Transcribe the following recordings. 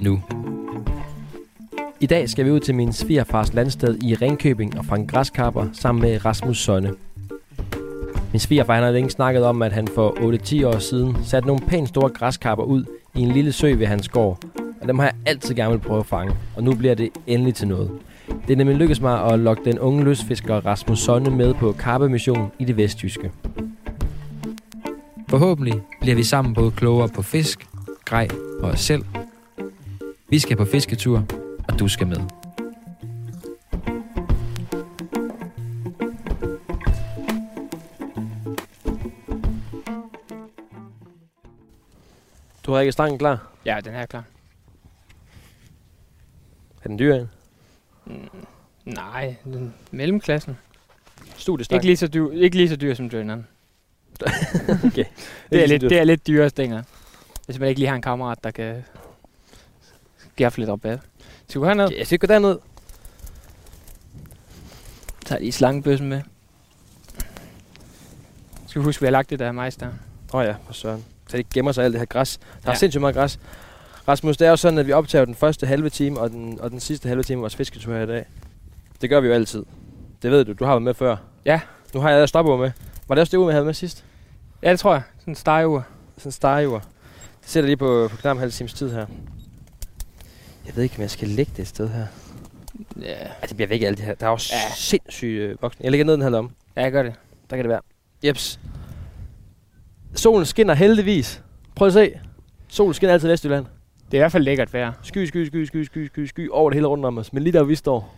nu. I dag skal vi ud til min svigerfars landsted i Ringkøbing og fange græskarper sammen med Rasmus Sønne. Min svigerfar han har længe snakket om, at han for 8-10 år siden satte nogle pænt store græskarper ud i en lille sø ved hans gård. Og dem har jeg altid gerne vil prøve at fange, og nu bliver det endelig til noget. Det er nemlig lykkedes mig at lokke den unge løsfisker Rasmus Sonne med på karpemission i det vestjyske. Forhåbentlig bliver vi sammen både klogere på fisk, grej og os selv. Vi skal på fisketur, og du skal med. Du har ikke stangen klar? Ja, den her er klar. Er den dyr en? Nej, den mellemklassen. Studiestang? Ikke lige så dyr, ikke lige så dyr som drøneren. okay. Det er, lidt, det er lidt dyre stænger. Hvis man ikke lige har en kammerat, der kan gaffe lidt rabat. Skal du have noget? Jeg skal gå derned. Tag lige slangebøssen med. Skal vi huske, at vi har lagt det der majs der? Åh oh ja, for søren. Så det gemmer sig alt det her græs. Der er Ja. sindssygt meget græs. Rasmus, det er jo sådan, at vi optager den første halve time og den, og den sidste halve time af vores fisketur her i dag. Det gør vi jo altid. Det ved du, du har været med før. Ja. Nu har jeg stopper med. Var det også det uge, vi havde med sidst? Ja, det tror jeg. Sådan en stegeur. Sådan en stegeur. Det sætter lige på, på knap en halv times tid her. Jeg ved ikke, om jeg skal lægge det et sted her. Ja. Ej, det bliver væk alt det her. Der er jo ja. Sindssyge øh, voksne. Jeg lægger ned den her lomme. ja, jeg gør det. Der kan det være. Jeps. Solen skinner heldigvis. Prøv at se. Solen skinner altid i Vestjylland. Det er i hvert fald lækkert vejr. Sky, sky, sky, sky, sky, sky, sky over det hele rundt om os. Men lige der vi står,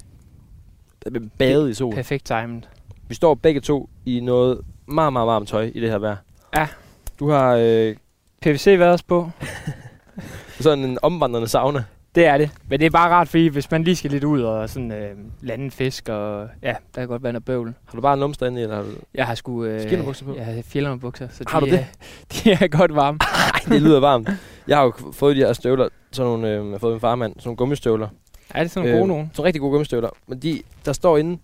der bliver badet i sol. Perfekt timet. Vi står begge to i noget meget, meget varmt tøj i det her vejr. Ja. Du har øh, PVC været på. sådan en omvandrende sauna. Det er det. Men det er bare rart, fordi hvis man lige skal lidt ud og sådan øh, lande en fisk, og ja, der kan godt være noget bøvl. Har du bare en numster inde i, eller har du... Jeg har sgu... Øh, Skinnerbukser på? Jeg har fjellermebukser, så Har de, du det? Er, de er godt varme. Ej, det lyder varmt. Jeg har jo fået de her støvler, sådan nogle, øh, jeg har fået min farmand, sådan nogle gummistøvler. Ja, det er sådan nogle gode nogen. Sådan rigtig gode gummistøvler. Men de, der står inde,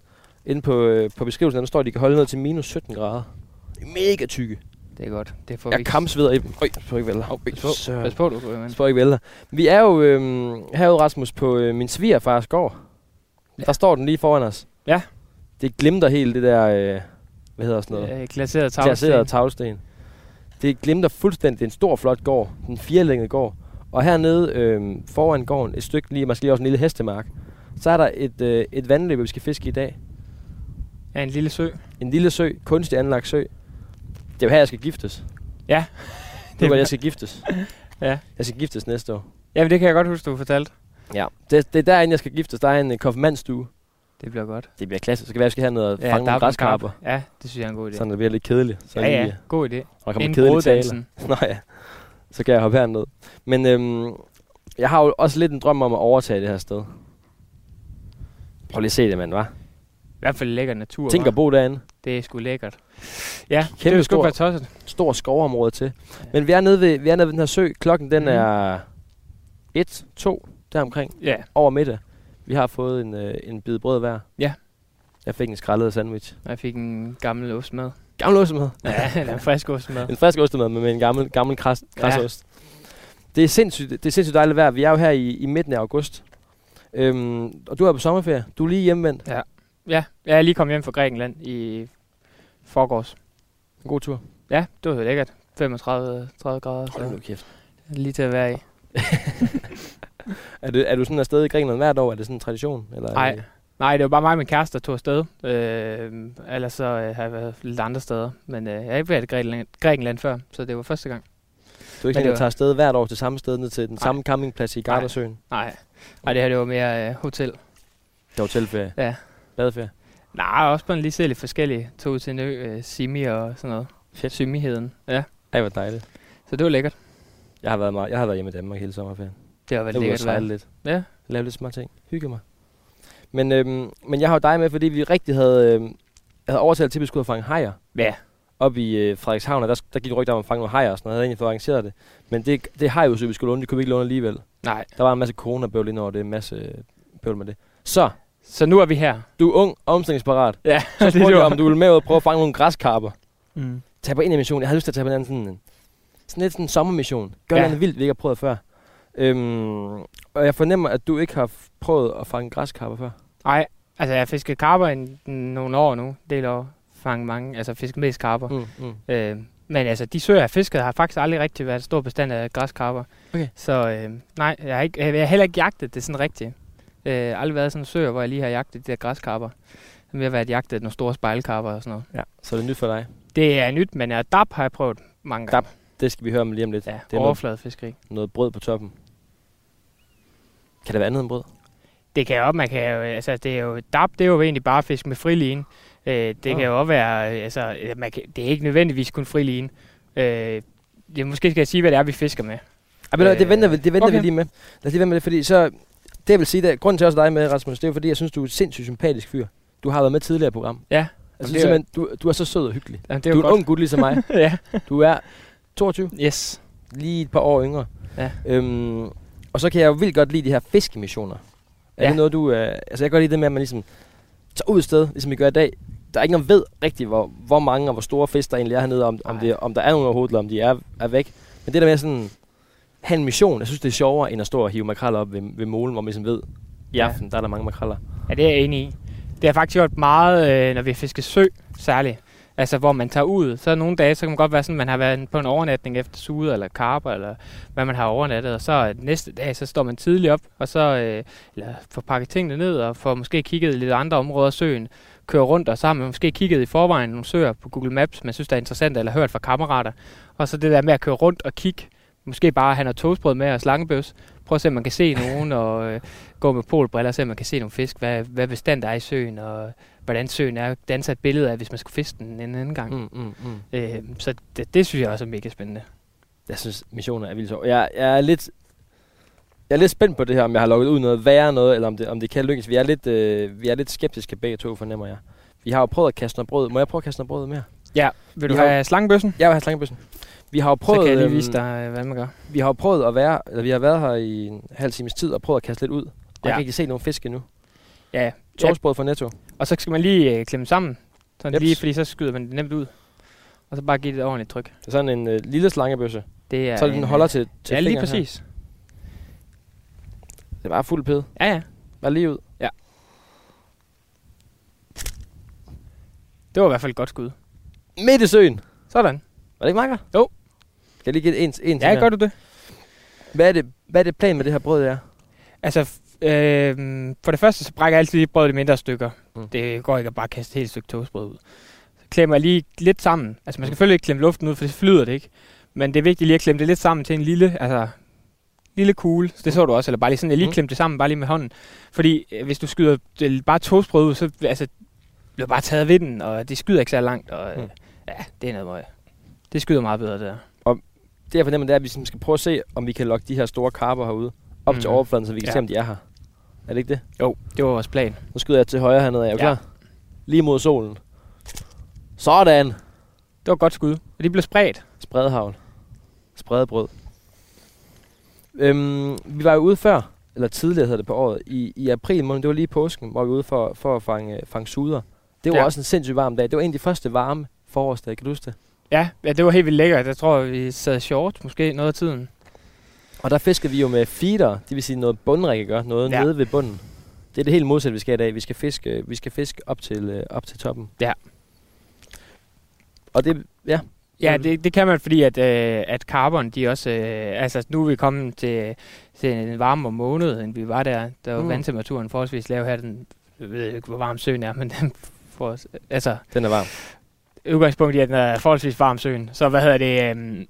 inde på, øh, på beskrivelsen, der står, at de kan holde ned til minus 17 grader. De er Mega tykke. Det er godt. Det får vi Jeg ikke. kampsveder i. Øj, jeg ikke vælge. Øj, Pas på, søren. pas på du. Jeg ikke vælge. Vi er jo øh, herude, Rasmus, på øh, min svigerfars gård. Ja. Der står den lige foran os. Ja. Det glimter helt, det der, øh, hvad hedder sådan noget? Øh, glaseret tagsten. Glaseret tagsten. Det glimter fuldstændig. Det er en stor, flot gård. Den firelængede gård. Og hernede øh, foran gården, et stykke lige, måske lige også en lille hestemark, så er der et, øh, et vandløb, vi skal fiske i dag. Ja, en lille sø. En lille sø, kunstig anlagt sø. Det er jo her, jeg skal giftes. Ja. Det er, hvor jeg skal giftes. Ja. Jeg skal giftes næste år. Ja, men det kan jeg godt huske, du fortalte. Ja. Det, det er derinde, jeg skal giftes. Der er en uh, konfirmandstue. Det bliver godt. Det bliver klasse. Så kan være, at jeg skal have noget at fange nogle er græskarper. karp. Ja, det synes jeg er en god idé. Sådan, det bliver lidt kedeligt. Så ja, ja. lige, God idé. og der kommer kedelige taler. Nå ja. Så kan jeg hoppe herned. Men øhm, jeg har jo også lidt en drøm om at overtage det her sted. Prøv lige at se det, mand, hva'? I hvert fald lækker natur. Tænk at bo derinde. Det er sgu lækkert. Ja, Kæmpe det stor- være tosset. Stor skovområde til. Men vi er nede ved, vi er nede ved den her sø. Klokken den Mhm. er 1, 2, deromkring. Ja, Over middag. Vi har fået en, øh, en bid brød hver. Ja. Jeg fik en skrællet sandwich. og jeg fik en gammel ostmad. Gammel ostemad. Ja, eller en frisk ostmad. En frisk ostemad med, med en gammel, gammel kras, Ja. krasost. Det er sindssygt, det er sindssygt dejligt vejr. Vi er jo her i, i midten af august. Øhm, og du er på sommerferie. Du er lige hjemvendt. Ja, jeg er lige kommet hjem fra Grækenland i forgårs. En god tur. Ja, det var lækkert. 35 30 grader, Hold nu kæft. lige til at være i. Er du, er du sådan afsted i Grækenland hvert år? Er det sådan en tradition? Eller er Nej. Nej, det var bare mig og min kæreste, der tog afsted. Øh, ellers så øh, har jeg været lidt andre steder. Men øh, jeg har ikke været i Grækenland, Grækenland før, så det var første gang. Du er ikke sådan, at var- tager afsted hvert år til samme sted, ned til den Nej. samme campingplads i Gardasøen? Nej, Nej det her det var mere øh, hotel. Det er hotelferie. Ja. Badeferie. Nej, også på en lige se lidt forskellige. Tog til en ø, øh, Simi og sådan noget. Fedt. Symiheden. Ja, Ej, hvor dejligt. så det var lækkert. Jeg har været, meget, jeg har været hjemme i Danmark hele sommerferien. Det var vel Jeg lækkert sejle vejr. lidt. Ja. Lave lidt små ting. Hygge mig. Men, øhm, men jeg har jo dig med, fordi vi rigtig havde, øhm, havde overtalt til, at vi skulle fange hajer. Ja. Op i øh, Frederikshavn, og der, der gik rygter om at fange nogle hajer og sådan noget. Jeg havde egentlig fået arrangeret det. Men det, det har jo så vi skulle låne, det kunne vi ikke låne alligevel. Nej. Der var en masse corona-bøvl ind over det, en masse øh, bøvl med det. Så, Så nu er vi her. du er ung og omstillingsparat. Ja, Så spurgte jeg, om du ville med ud og prøve at fange nogle græskarper. Mm. Tag på en af missionen. Jeg havde lyst til at tage på en anden sådan, sådan lidt sådan en sommermission. Gør Ja. noget vildt, vi ikke har prøvet før. Øhm, og jeg fornemmer, at du ikke har prøvet at fange græskarper før. Nej, altså jeg har fisket karper i nogle år nu. Del år. Fanget mange, altså fisket mest karper. Mm, mm. Øh, men altså, de søer, jeg fisket, har faktisk aldrig rigtig været en stor bestand af græskarper. Okay. Så øh, nej, jeg har, ikke, jeg har heller ikke jagtet det sådan rigtigt. Øh, aldrig været sådan en søer, hvor jeg lige har jagtet de der græskarper. Jeg har været jagtet nogle store spejlkarper og sådan noget. Ja, så er det nyt for dig. Det er nyt, men jeg dab har jeg prøvet mange gange. Dab, Det skal vi høre om lige om lidt. Ja, det er noget, overfladefiskeri. noget brød på toppen. Kan det være andet end brød? Det kan jo, man kan jo, altså det er jo, dab, det er jo egentlig bare fisk med friline. Øh, det Ah. kan jo også være, øh, altså, man kan, det er ikke nødvendigvis kun friline. Øh, det, måske skal jeg sige, hvad det er, vi fisker med. Ja, men øh, det venter, vi, det venter okay. vi lige med. Lad os lige vente med det, fordi så... Det jeg vil sige, det, grunden til også dig med, Rasmus, det er fordi, jeg synes, du er et sindssygt sympatisk fyr. Du har været med tidligere i program. Ja, Altså, det er- simpelthen, du, du er så sød og hyggelig. Jamen, det er Du er en godt. ung gut ligesom mig. ja. Du er 22, Yes. lige et par år yngre. Ja. Øhm, og så kan jeg jo vildt godt lide de her fiskemissioner. Er Ja. det noget, du... Øh, altså, jeg kan godt lide det med, at man ligesom tager ud et sted, ligesom vi gør i dag. Der er ikke nogen, der ved rigtigt, hvor, hvor mange og hvor store fisk der egentlig er hernede, om, om, Nej. det, om der er nogen overhovedet, eller om de er, er væk. Men det der med sådan, have en mission, jeg synes, det er sjovere, end at stå og hive makreller op ved, ved målen, hvor man ligesom ved, i Ja. aften, der er der mange makreller. Ja, det er jeg enig i. Det har faktisk gjort meget, øh, når vi har fisket sø, særligt. Altså, hvor man tager ud. Så nogle dage, så kan man godt være sådan, man har været på en overnatning efter sude eller karper, eller hvad man har overnattet. Og så næste dag, så står man tidligt op, og så øh, eller får pakket tingene ned, og får måske kigget i lidt andre områder af søen. Kører rundt, og så har man måske kigget i forvejen nogle søer på Google Maps, man synes, der er interessant, eller hørt fra kammerater. Og så det der med at køre rundt og kigge, måske bare have noget toastbrød med og slangebøs. Prøv at se, om man kan se nogen, og øh, gå med polbriller se, om man kan se nogle fisk. Hvad, hvad bestand der er i søen, og hvordan søen er. Danse et billede af, hvis man skulle fiske den en anden gang. Mm. Mm, mm. Øh, så det, det, synes jeg også er mega spændende. Jeg synes, missioner er vildt sjovt. Jeg, jeg er lidt... Jeg er lidt spændt på det her, om jeg har lukket ud noget værre noget, eller om det, om det kan lykkes. Vi er lidt, øh, vi er lidt skeptiske begge to, fornemmer jeg. Vi har jo prøvet at kaste noget brød. Må jeg prøve at kaste noget brød mere? Ja, vil du Vi har- have slangebøssen? Jeg vil have slangebøssen. Vi har jo Så prøvet, kan jeg lige øhm, vise dig, øh, hvad man gør. vi har jo prøvet at være, eller vi har været her i en halv times tid og prøvet at kaste lidt ud. Og Ja. jeg kan ikke se nogen fisk endnu. Ja, ja. Torsbrød fra Netto. Og så skal man lige øh, klemme sammen, sådan Jeps. lige, fordi så skyder man det nemt ud. Og så bare give det et ordentligt tryk. Det er sådan en øh, lille slangebøsse. Det er Så den en, holder øh, til, til Ja, lige fingeren her. præcis. Det er bare fuld pæde. Ja, ja. Bare lige ud. Det var i hvert fald et godt skud. Midt i søen. Sådan. Var det ikke meget godt? Jo. Skal jeg lige give en, en Ja, her? gør du det? Hvad er det, hvad er det plan med det her brød, er? Altså, øh, for det første, så brækker jeg altid lige brødet i mindre stykker. Mm. Det går ikke at bare kaste et helt stykke toastbrød ud. Så klemmer jeg lige lidt sammen. Altså, man skal selvfølgelig ikke klemme luften ud, for det flyder det ikke. Men det er vigtigt lige at klemme det lidt sammen til en lille, altså, lille kugle. Det så du også, eller bare lige sådan, jeg lige Mm. klemme det sammen, bare lige med hånden. Fordi øh, hvis du skyder det, bare toastbrød ud, så altså, bliver bare taget ved den, og det skyder ikke så langt. Og, Mm. mm. Ja, det er noget møg. Det skyder meget bedre, det der. Det jeg fornemmer, det er, at vi skal prøve at se, om vi kan lokke de her store karper herude op mm. til Mhm. overfladen, så vi kan Ja. se, om de er her. Er det ikke det? Jo, det var vores plan. Nu skyder jeg til højre hernede. Er du Ja. klar? Lige mod solen. Sådan. Det var et godt skud. Og de blev spredt. Spredhavl. Spredebrød. Øhm, vi var jo ude før, eller tidligere hedder det på året, i, i april måned, det var lige påsken, hvor vi var ude for, for at fange, fange suder. Det var. Ja. også en sindssygt varm dag. Det var en af de første varme forårsdage, kan du huske det? Ja, ja, det var helt vildt lækkert. Jeg tror, vi sad short måske noget af tiden. Og der fiskede vi jo med feeder, det vil sige noget bundrikke gør, noget ja. Nede ved bunden. Det er det helt modsatte, vi skal i dag. Vi skal fiske, vi skal fiske op, til, øh, op til toppen. Ja. Og det, ja. Ja, det, det kan man, fordi at, øh, at carbon, de også... Øh, altså, nu er vi kommet til, til en varmere måned, end vi var der. Der var Mm. vandtemperaturen forholdsvis lav her. Den, jeg ved ikke, hvor varm søen er, men den for, altså, Den er varm. Udgangspunkt i, at den er forholdsvis varm søen. Så hvad hedder det... Øh,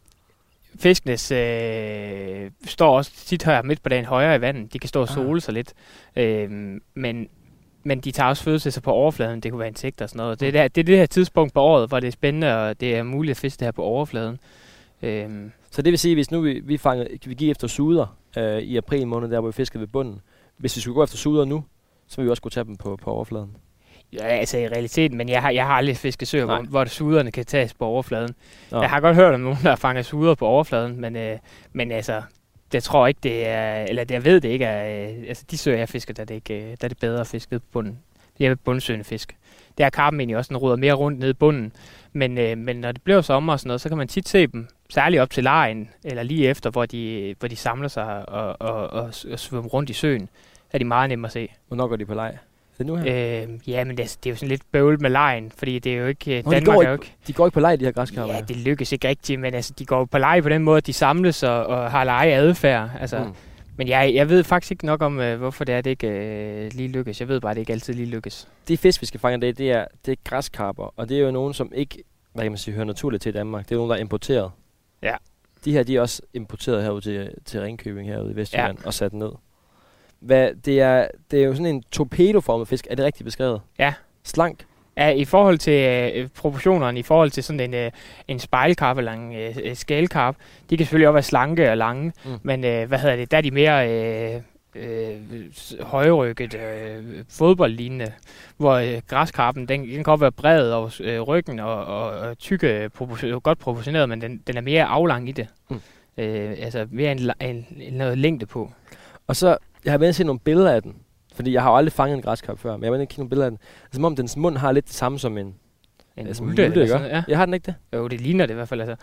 fiskenes øh, står også tit her midt på dagen højere i vandet. De kan stå og Ah. sole sig lidt. Øh, men, men de tager også føde til sig på overfladen. Det kunne være insekter og sådan noget. Det er, der, det er det her tidspunkt på året, hvor det er spændende, og det er muligt at fiske det her på overfladen. Øhm, Så det vil sige, hvis nu vi, vi, fangede, vi gik efter suder øh, i april måned, der hvor vi fiskede ved bunden. Hvis vi skulle gå efter suder nu, så ville vi også kunne tage dem på, på overfladen. Ja, altså i realiteten, men jeg har, jeg har aldrig fisket søer, hvor, hvor suderne kan tages på overfladen. Nå. Jeg har godt hørt om nogen, der fanger suder på overfladen, men, øh, men altså, det tror jeg ikke, det er, eller jeg ved det ikke er, øh, altså de søer, jeg fisker, der er det, ikke, øh, der er det bedre at fiske på bunden. Det er bundsøgende fisk. Det er karpen egentlig også, den ruder mere rundt nede i bunden. Men, øh, men når det bliver sommer og sådan noget, så kan man tit se dem, særligt op til lejen, eller lige efter, hvor de, hvor de samler sig og, og, og, og svømmer rundt i søen, er de meget nemme at se. Hvornår går de på leg? Det nu her? Øh, ja, men det, er- det er jo sådan lidt bøvlet med lejen, fordi det er jo ikke... Nå, de Danmark går er jo ikke-. De går ikke på leg, de her græskarper. Ja, det lykkes ikke rigtigt, men altså, de går på leje på den måde, at de samles og, og har leje adfærd. Altså, mm. Men jeg, jeg ved faktisk ikke nok om, øh, hvorfor det er, det ikke øh, lige lykkes. Jeg ved bare, at det ikke altid lige lykkes. De fisk, vi skal fange i dag, det er, det er græskarper, og det er jo nogen, som ikke hvad kan man sige, hører naturligt til Danmark. Det er nogen, der er importeret. Ja. De her, de er også importeret herude til, til Ringkøbing herude i Vestjylland ja. og sat ned. Hvad, det, er, det er jo sådan en torpedoformet fisk. Er det rigtigt beskrevet? Ja. Slank? Ja, i forhold til øh, proportionerne, i forhold til sådan en, øh, en spejlkarp eller en øh, øh, skælkarp, de kan selvfølgelig også være slanke og lange, Mm. men øh, hvad hedder det, der er de mere øh, øh, højrykket, øh, fodboldlignende, hvor øh, græskarpen, den, den kan godt være bred over øh, ryggen og, og, og tykke, propor- godt proportioneret, men den, den er mere aflang i det. Mm. Øh, altså mere en, en, en, noget længde på. Og så, jeg har været inde og se nogle billeder af den. Fordi jeg har jo aldrig fanget en græskarp før, men jeg har været nogle billeder af den. Altså, som om dens mund har lidt det samme som en... En altså, multe, eller ikke? sådan ja. Jeg har den ikke det? Jo, det ligner det i hvert fald. Altså.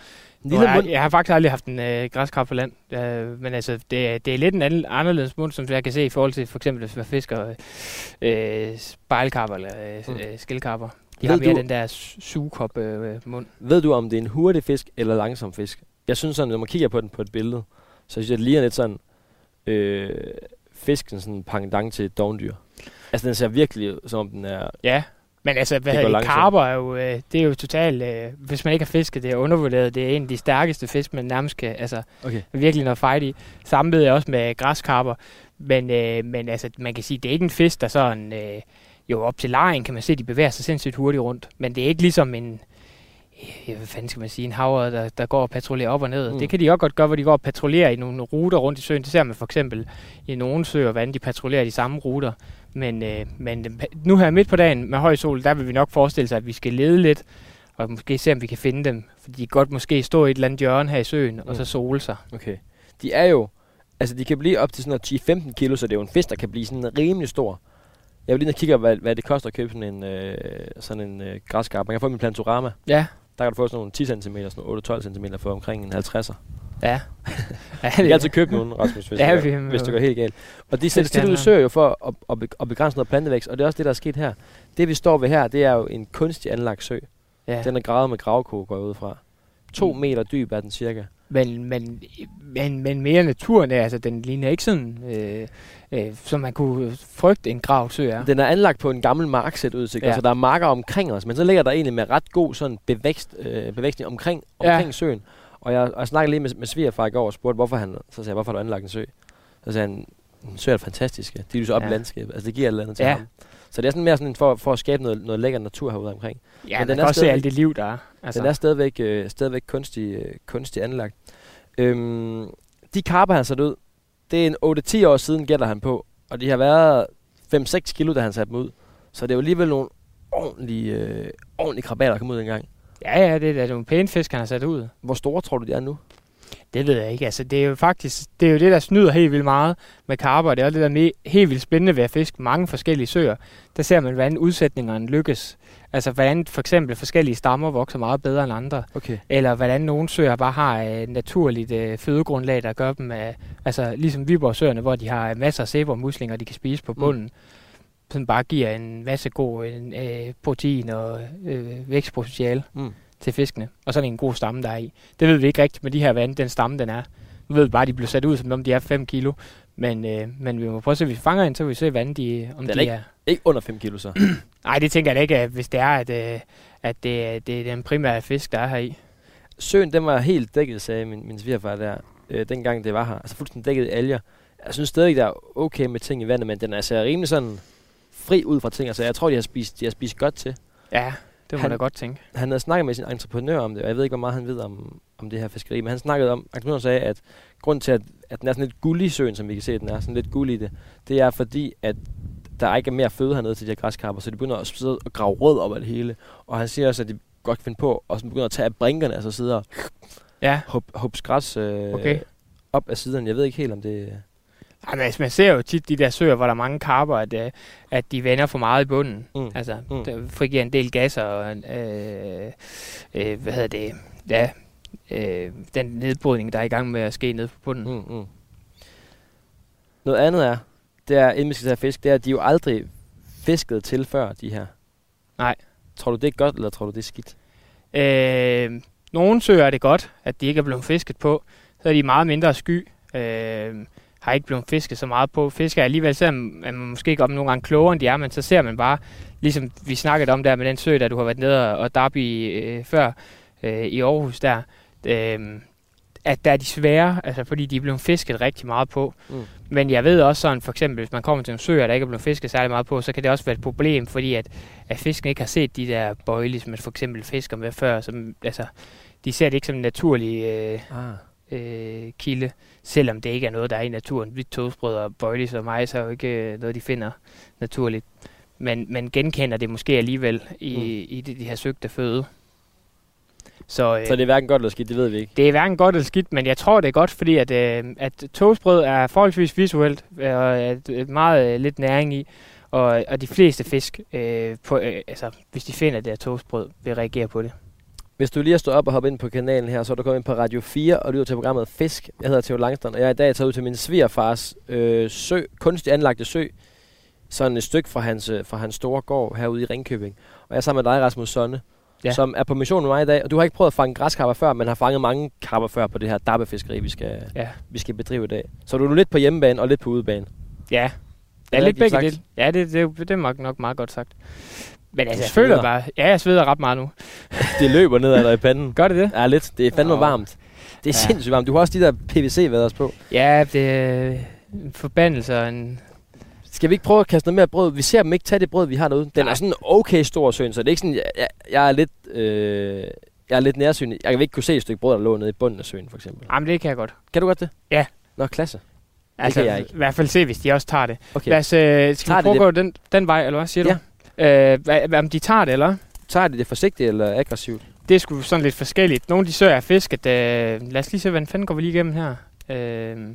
Lille har mund. jeg, jeg har faktisk aldrig haft en øh, græskarp på land, øh, men altså, det, er- det er lidt en anden, anderledes mund, som jeg kan se i forhold til for eksempel, hvis man fisker øh, spejlkarper eller øh, Mm. øh, skildkarper. De Ved har mere du- den der su- sugekop øh, mund. Ved du, om det er en hurtig fisk eller langsom fisk? Jeg synes sådan, når man kigger på den på et billede, så synes jeg, det ligner lidt sådan øh, fisken sådan en pendant til et dovendyr. Altså, den ser virkelig som om den er... Ja, men altså, hvad Det karper er jo, øh, det er jo totalt, øh, hvis man ikke har fisket, det er undervurderet. Det er en af de stærkeste fisk, man nærmest kan, altså, Okay. virkelig noget fight i. Samme ved jeg også med græskarper. Men, øh, men altså, man kan sige, det er ikke en fisk, der sådan... Øh, jo, op til lejen kan man se, at de bevæger sig sindssygt hurtigt rundt. Men det er ikke ligesom en... øh, Hvad fanden skal man sige? En havre, der, der går og patruljerer op og ned. Mm. Mm. Det kan de også godt gøre, hvor de går og patruljerer i nogle ruter rundt i søen. Det ser man for eksempel i nogle søer, hvordan de patruljerer de samme ruter. Men, øh, men øh, nu her midt på dagen med høj sol, der vil vi nok forestille sig, at vi skal lede lidt, og måske se, om vi kan finde dem. For de kan godt måske stå i et eller andet hjørne her i søen, mm. og så sole sig. Okay. De er jo... Altså, de kan blive op til sådan noget 10-15 kilo, så det er jo en fisk, der kan blive sådan rimelig stor. Jeg vil lige kigge, hvad, hvad det koster at købe sådan en, øh, sådan en øh, græskarp. Man kan få i Plantorama. Ja, Der kan du få sådan nogle 10 cm, sådan nogle 8-12 cm for omkring en 50'er. ja. ja Vi kan altid købe nogen, Rasmus, hvis, Ja, det, går, vi- hvis det går helt galt. Og de søer jo for at, at, be- at begrænse noget plantevækst, og det er også det, der er sket her. Det, vi står ved her, det er jo en kunstig anlagt sø. ja. Den er gravet med gravko, går jeg ud fra. To Mm. meter dyb er den cirka. Men, men, men, men mere naturen er, altså den ligner ikke sådan, øh, øh, som man kunne frygte en grav sø er. Den er anlagt på en gammel marksæt udsigt, ja. Ja. så der er marker omkring os, men så ligger der egentlig med ret god sådan bevækst, øh, bevækstning omkring, Ja. omkring søen. Og jeg, og jeg snakkede lige med, med svigerfar i går og spurgte, hvorfor han, så sagde jeg, hvorfor har du anlagt en sø? Så sagde han, sø er fantastiske. De lyser op ja. i Ja. landskabet. Altså det giver et eller andet til Ja. ham. Så det er sådan mere sådan for, for at skabe noget, noget lækker natur herude omkring. Ja, Men den man er kan også se alt det liv, der er. Altså. Altså, Den er stadigvæk, øh, stadigvæk kunstig, øh, kunstig anlagt. Øhm, de karper, han sat ud, det er en 8-10 år siden, gætter han på. Og de har været 5-6 kilo, da han satte dem ud. Så det er jo alligevel nogle ordentlige, øh, ordentlige krabater, der kom ud engang. ja, ja, det er nogle pæne fisk, han har sat ud. Hvor store tror du, de er nu? Det ved jeg ikke. Altså, det er jo faktisk det, er jo det der snyder helt vildt meget med karper. Det er også det, der er me- helt vildt spændende ved at fiske mange forskellige søer. Der ser man, hvordan udsætningerne lykkes. Altså, hvordan for eksempel forskellige stammer vokser meget bedre end andre. Okay. Eller hvordan nogle søer bare har et naturligt øh, fødegrundlag, der gør dem, øh, altså ligesom Viborg-søerne, hvor de har masser af sæbermuslinger, de kan spise på Mm. bunden. Mm. Som bare giver en masse god øh, protein og øh, vækstpotentiale Mm. Til fiskene. Og sådan en god stamme, der er i. Det ved vi ikke rigtigt med de her, hvordan den stamme den er. Nu ved vi bare, at de bliver sat ud, som om de er 5 kilo. Men, øh, men vi må prøve at se, hvis vi fanger en, så vil vi se, hvordan de, om Den er de ikke- er. Ikke under 5 kilo så. Nej, det tænker jeg da ikke, at hvis det er, at, øh, at det, det er den primære fisk, der er her i. Søen, den var helt dækket, sagde min, min svigerfar der, øh, dengang det var her. Altså fuldstændig dækket alger. Jeg synes stadig, der er okay med ting i vandet, men den er altså rimelig sådan fri ud fra ting. Altså jeg tror, de har spist, de har spist godt til. Ja, det må Han- man da godt tænke. Han havde snakket med sin entreprenør om det, og jeg ved ikke, hvor meget han ved om, om det her fiskeri, men han snakkede om, han sagde, at grund til, at, at den er sådan lidt gullig søen, som vi kan se, at den er sådan lidt gullig det, det er fordi, at der ikke er mere føde hernede til de her græskarper, så de begynder at sidde og grave rød op af det hele. Og han siger også, at de godt kan finde på, og så begynder at tage af brinkerne, altså sidde og Ja, hop, græs øh, Okay. op af siden. Jeg ved ikke helt, om det... Altså, man ser jo tit de der søer, hvor der er mange karper, at, øh, at de vender for meget i bunden. Mm. Altså, Mm. der frigiver en del gasser, og øh, øh, hvad hedder det, ja, øh, den nedbrydning, der er i gang med at ske nede på bunden. Mm. Mm. Noget andet er, det er, inden vi skal tage fisk, det er, at de jo aldrig fisket til før, de her. Nej. Tror du, det er godt, eller tror du, det er skidt? Øh, nogle søer er det godt, at de ikke er blevet fisket på. Så er de meget mindre sky. Øh, har ikke blevet fisket så meget på. Fisker er alligevel, selvom man måske ikke om nogle gange klogere end de er, men så ser man bare, ligesom vi snakkede om der med den sø, der du har været nede og, dabbe i øh, før øh, i Aarhus der, øh, at der er de svære, altså fordi de er blevet fisket rigtig meget på. Mm. Men jeg ved også sådan, for eksempel, hvis man kommer til en sø, der ikke er blevet fisket særlig meget på, så kan det også være et problem, fordi at, at fisken ikke har set de der bøjle, som man for eksempel fisker med før. Som, altså, de ser det ikke som en naturlig øh, Ah. Øh, kilde, selvom det ikke er noget, der er i naturen. Hvidt toastbrød og bøjlis og majs er jo ikke øh, noget, de finder naturligt. Men man genkender det måske alligevel i, Mm. i de, de her søgte føde. Så, øh, Så det er hverken godt eller skidt, det ved vi ikke. det er hverken godt eller skidt, men jeg tror, det er godt, fordi at, øh, at toastbrød er forholdsvis visuelt, øh, og er et meget øh, lidt næring i. Og, og de fleste fisk, øh, på, øh, altså, hvis de finder det her toastbrød, vil reagere på det. Hvis du lige har stået op og hoppet ind på kanalen her, så er du kommet ind på Radio 4 og lytter til programmet Fisk. Jeg hedder Theo Langstrand, og jeg er i dag taget ud til min svigerfars øh, sø, kunstigt anlagte sø, sådan et stykke fra hans, øh, fra hans store gård herude i Ringkøbing. Og jeg er sammen med dig, Rasmus Sonne, ja. Som er på mission med mig i dag. Og du har ikke prøvet at fange græskarper før, men har fanget mange karper før på det her dabbefiskeri, vi skal, Ja. vi skal bedrive i dag. Så du er lidt på hjemmebane og lidt på udebane. Ja, ja er lidt begge dele. Ja, det, det, det er nok meget godt sagt. Men altså, jeg føler sveder. bare, ja, jeg sveder ret meget nu. Det løber ned ad dig i panden. Gør det det? Ja, lidt. Det er fandme Nå. varmt. Det er Ja. sindssygt varmt. Du har også de der PVC-vaders på. Ja, det er en forbandelse og en... Skal vi ikke prøve at kaste noget mere brød? Vi ser dem ikke tage det brød, vi har derude. Den Nej. er sådan okay stor søn, så det er ikke sådan, jeg, jeg, jeg er lidt, øh, jeg er lidt nærsynet. Jeg kan ikke kunne se et stykke brød, der lå nede i bunden af søen, for eksempel. Jamen, det kan jeg godt. Kan du godt det? Ja. Nå, klasse. Altså, kan jeg ikke. i hvert fald se, hvis de også tager det. Okay. Lad os, øh, skal Tager vi prøve at det? gå den, den vej, eller hvad siger du? Øh, hvad, om de tager det, eller? Tager de det forsigtigt eller aggressivt? Det er sgu sådan lidt forskelligt. Nogle de søger er fisket. Øh, lad os lige se, hvordan fanden går vi lige igennem her. Øh,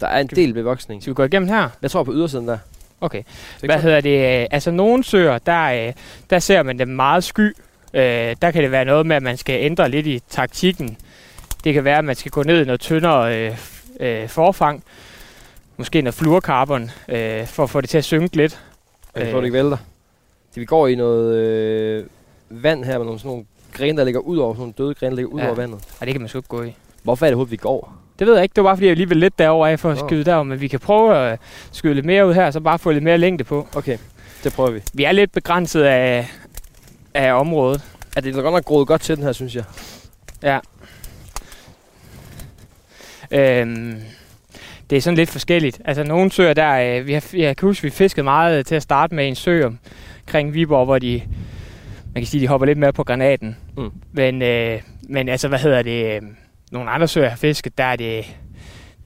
Der er en del bevoksning. skal vi gå igennem her? Jeg tror på ydersiden der. Okay. Hvad hedder det? øh, Altså, nogle søer, der, øh, der ser man dem meget sky. Øh, der kan det være noget med, at man skal ændre lidt i taktikken. Det kan være, at man skal gå ned i noget tyndere øh, øh, forfang. Måske noget fluorkarbon, øh, for at få det til at synke lidt. Jeg tror, det ikke vælter. Det, vi går i noget øh, vand her med nogle, sådan nogle grene, der ligger ud over, sådan nogle døde grene, der ligger ud Ja. over vandet. Ej, det kan man sgu ikke gå i. Hvorfor er det overhovedet, vi går? Det ved jeg ikke. Det var bare, fordi jeg lige ville lidt derover af for at Nå. skyde derover. Men vi kan prøve at skyde lidt mere ud her, så bare få lidt mere længde på. Okay, det prøver vi. Vi er lidt begrænset af, af området. Ja, det er godt nok groet godt til den her, synes jeg. Øhm, det er sådan lidt forskelligt. Altså nogle søer, der, øh, vi har, jeg kan huske, vi fiskede meget øh, til at starte med en sø omkring Viborg, hvor de, man kan sige, de hopper lidt mere på granaten. Mm. Men, øh, men altså, hvad hedder det, øh, nogle andre søer, jeg har fisket, der er det,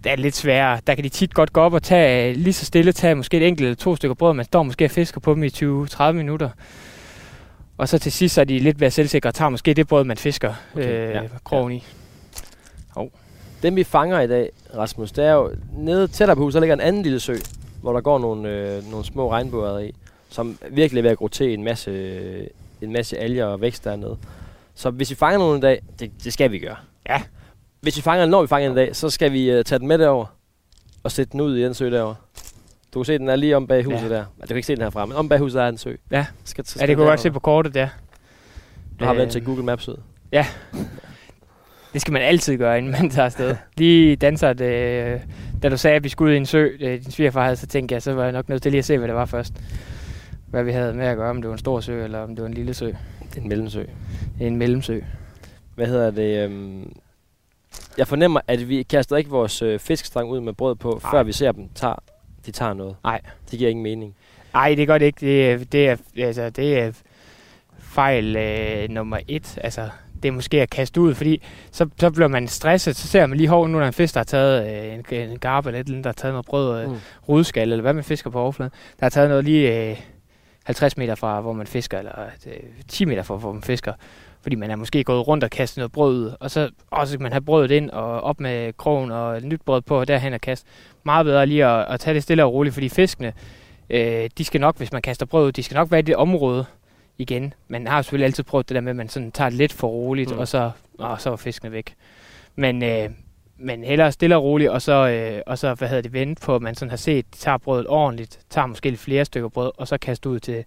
der er det lidt sværere. Der kan de tit godt gå op og tage, øh, lige så stille tage måske et enkelt eller to stykker brød, man står måske og fisker på dem i 20-30 minutter. Og så til sidst så er de lidt mere selvsikre og tager måske det brød, man fisker Okay, øh, ja, ja, krogen i. Dem vi fanger i dag, Rasmus, det er jo nede tættere på huset, der ligger en anden lille sø, hvor der går nogle, øh, nogle små regnbuer i, som virkelig er ved at gro til en masse, en masse alger og vækst dernede. Så hvis vi fanger nogen i dag, det, det skal vi gøre. Ja. Hvis vi fanger når vi fanger en i dag, så skal vi øh, tage den med derover og sætte den ud i den sø derovre. Du kan se, den er lige om bag huset Ja. der. Ja, du kan ikke se den herfra, men om bag huset er en sø. Ja. Skal, så Ja, skal det kunne jeg godt derover. se på kortet der. Du har Øh, været til Google Maps ud. Det skal man altid gøre, inden man tager afsted. Lige danser det, øh, da du sagde, at vi skulle ud i en sø, øh, din svigerfar havde, så tænkte jeg, så var jeg nok nødt til lige at se, hvad det var først. Hvad vi havde med at gøre, om det var en stor sø, eller om det var en lille sø. Det er en mellemsø. En mellemsø. Hvad hedder det? Øhm, jeg fornemmer, at vi kaster ikke vores øh, fiskestang ud med brød på, Nej. før vi ser dem tager, de tager noget. Nej. Det giver ingen mening. Nej, det gør det ikke. Det, er- det, er, altså, det er fejl øh, nummer et. Altså, det er måske at kaste ud, fordi så, så bliver man stresset, så ser man lige, hov, nu er der en fisk, der har taget øh, en, en garp eller et eller andet, der har taget noget brød, øh, Mm. rudskal, eller hvad man fisker på overfladen, der har taget noget lige øh, 50 meter fra, hvor man fisker, eller øh, 10 meter fra, hvor man fisker, fordi man er måske gået rundt og kastet noget brød ud, og så også kan man have brødet ind og op med krogen og nyt brød på, og derhen og kaste. Meget bedre lige at, at tage det stille og roligt, fordi fiskene, øh, de skal nok, hvis man kaster brød ud, de skal nok være i det område igen. Man har selvfølgelig altid prøvet det der med, at man sådan tager det lidt for roligt, Mm. og så, og så er fiskene væk. Men, øh, men hellere stille og roligt, og så, øh, og så hvad hedder det, vente på, at man sådan har set, tager brødet ordentligt, tager måske lidt flere stykker brød, og så kaster ud til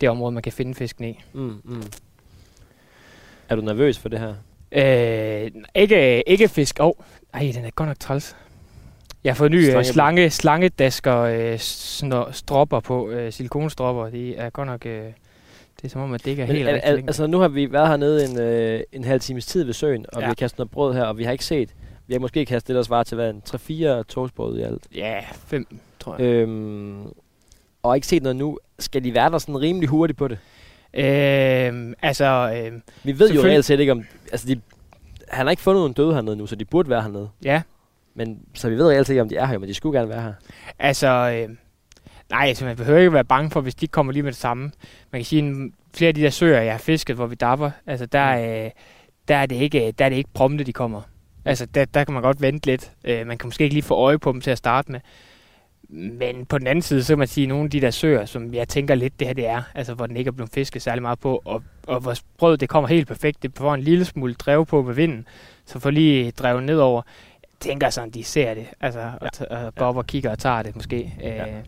det område, man kan finde fisken i. Mm, mm. Er du nervøs for det her? Øh, ikke, ikke fisk. Åh, oh, ej, den er godt nok træls. Jeg har fået nye Slange- slange, slange, slangedasker øh, snor, stropper på, øh, silikonstropper. De er godt nok... Øh, det er som om, at det ikke er Men, helt al, al, altså nu har vi været hernede en, øh, en halv times tid ved søen, og ja. Vi har kastet noget brød her, og vi har ikke set, vi har måske kastet det, der svarer til hvad, en 3-4 toastbrød i alt. Ja, fem, tror jeg. Øhm, og ikke set noget nu. Skal de være der sådan rimelig hurtigt på det? Øh, altså, øh, Vi ved jo reelt set ikke om... Altså de, han har ikke fundet nogen døde hernede nu, så de burde være hernede. ja, Men, så vi ved reelt set ikke, om de er her, men de skulle gerne være her. altså... Øh, nej, altså, man behøver ikke være bange for, hvis de kommer lige med det samme. Man kan sige, at flere af de der søer, jeg har fisket, hvor vi dapper, altså der, øh, der, er, det ikke, der er det ikke prompte, de kommer. Altså, der, der kan man godt vente lidt. Øh, man kan måske ikke lige få øje på dem til at starte med. Men på den anden side, så kan man sige, at nogle af de der søer, som jeg tænker lidt, det her det er, altså hvor den ikke er blevet fisket særlig meget på, og, og hvor brødet det kommer helt perfekt, det får en lille smule drev på med vinden, så får lige drevet nedover. Jeg tænker sådan, de ser det, altså, og, t- og går op og kigger og tager det måske. Ja. Øh,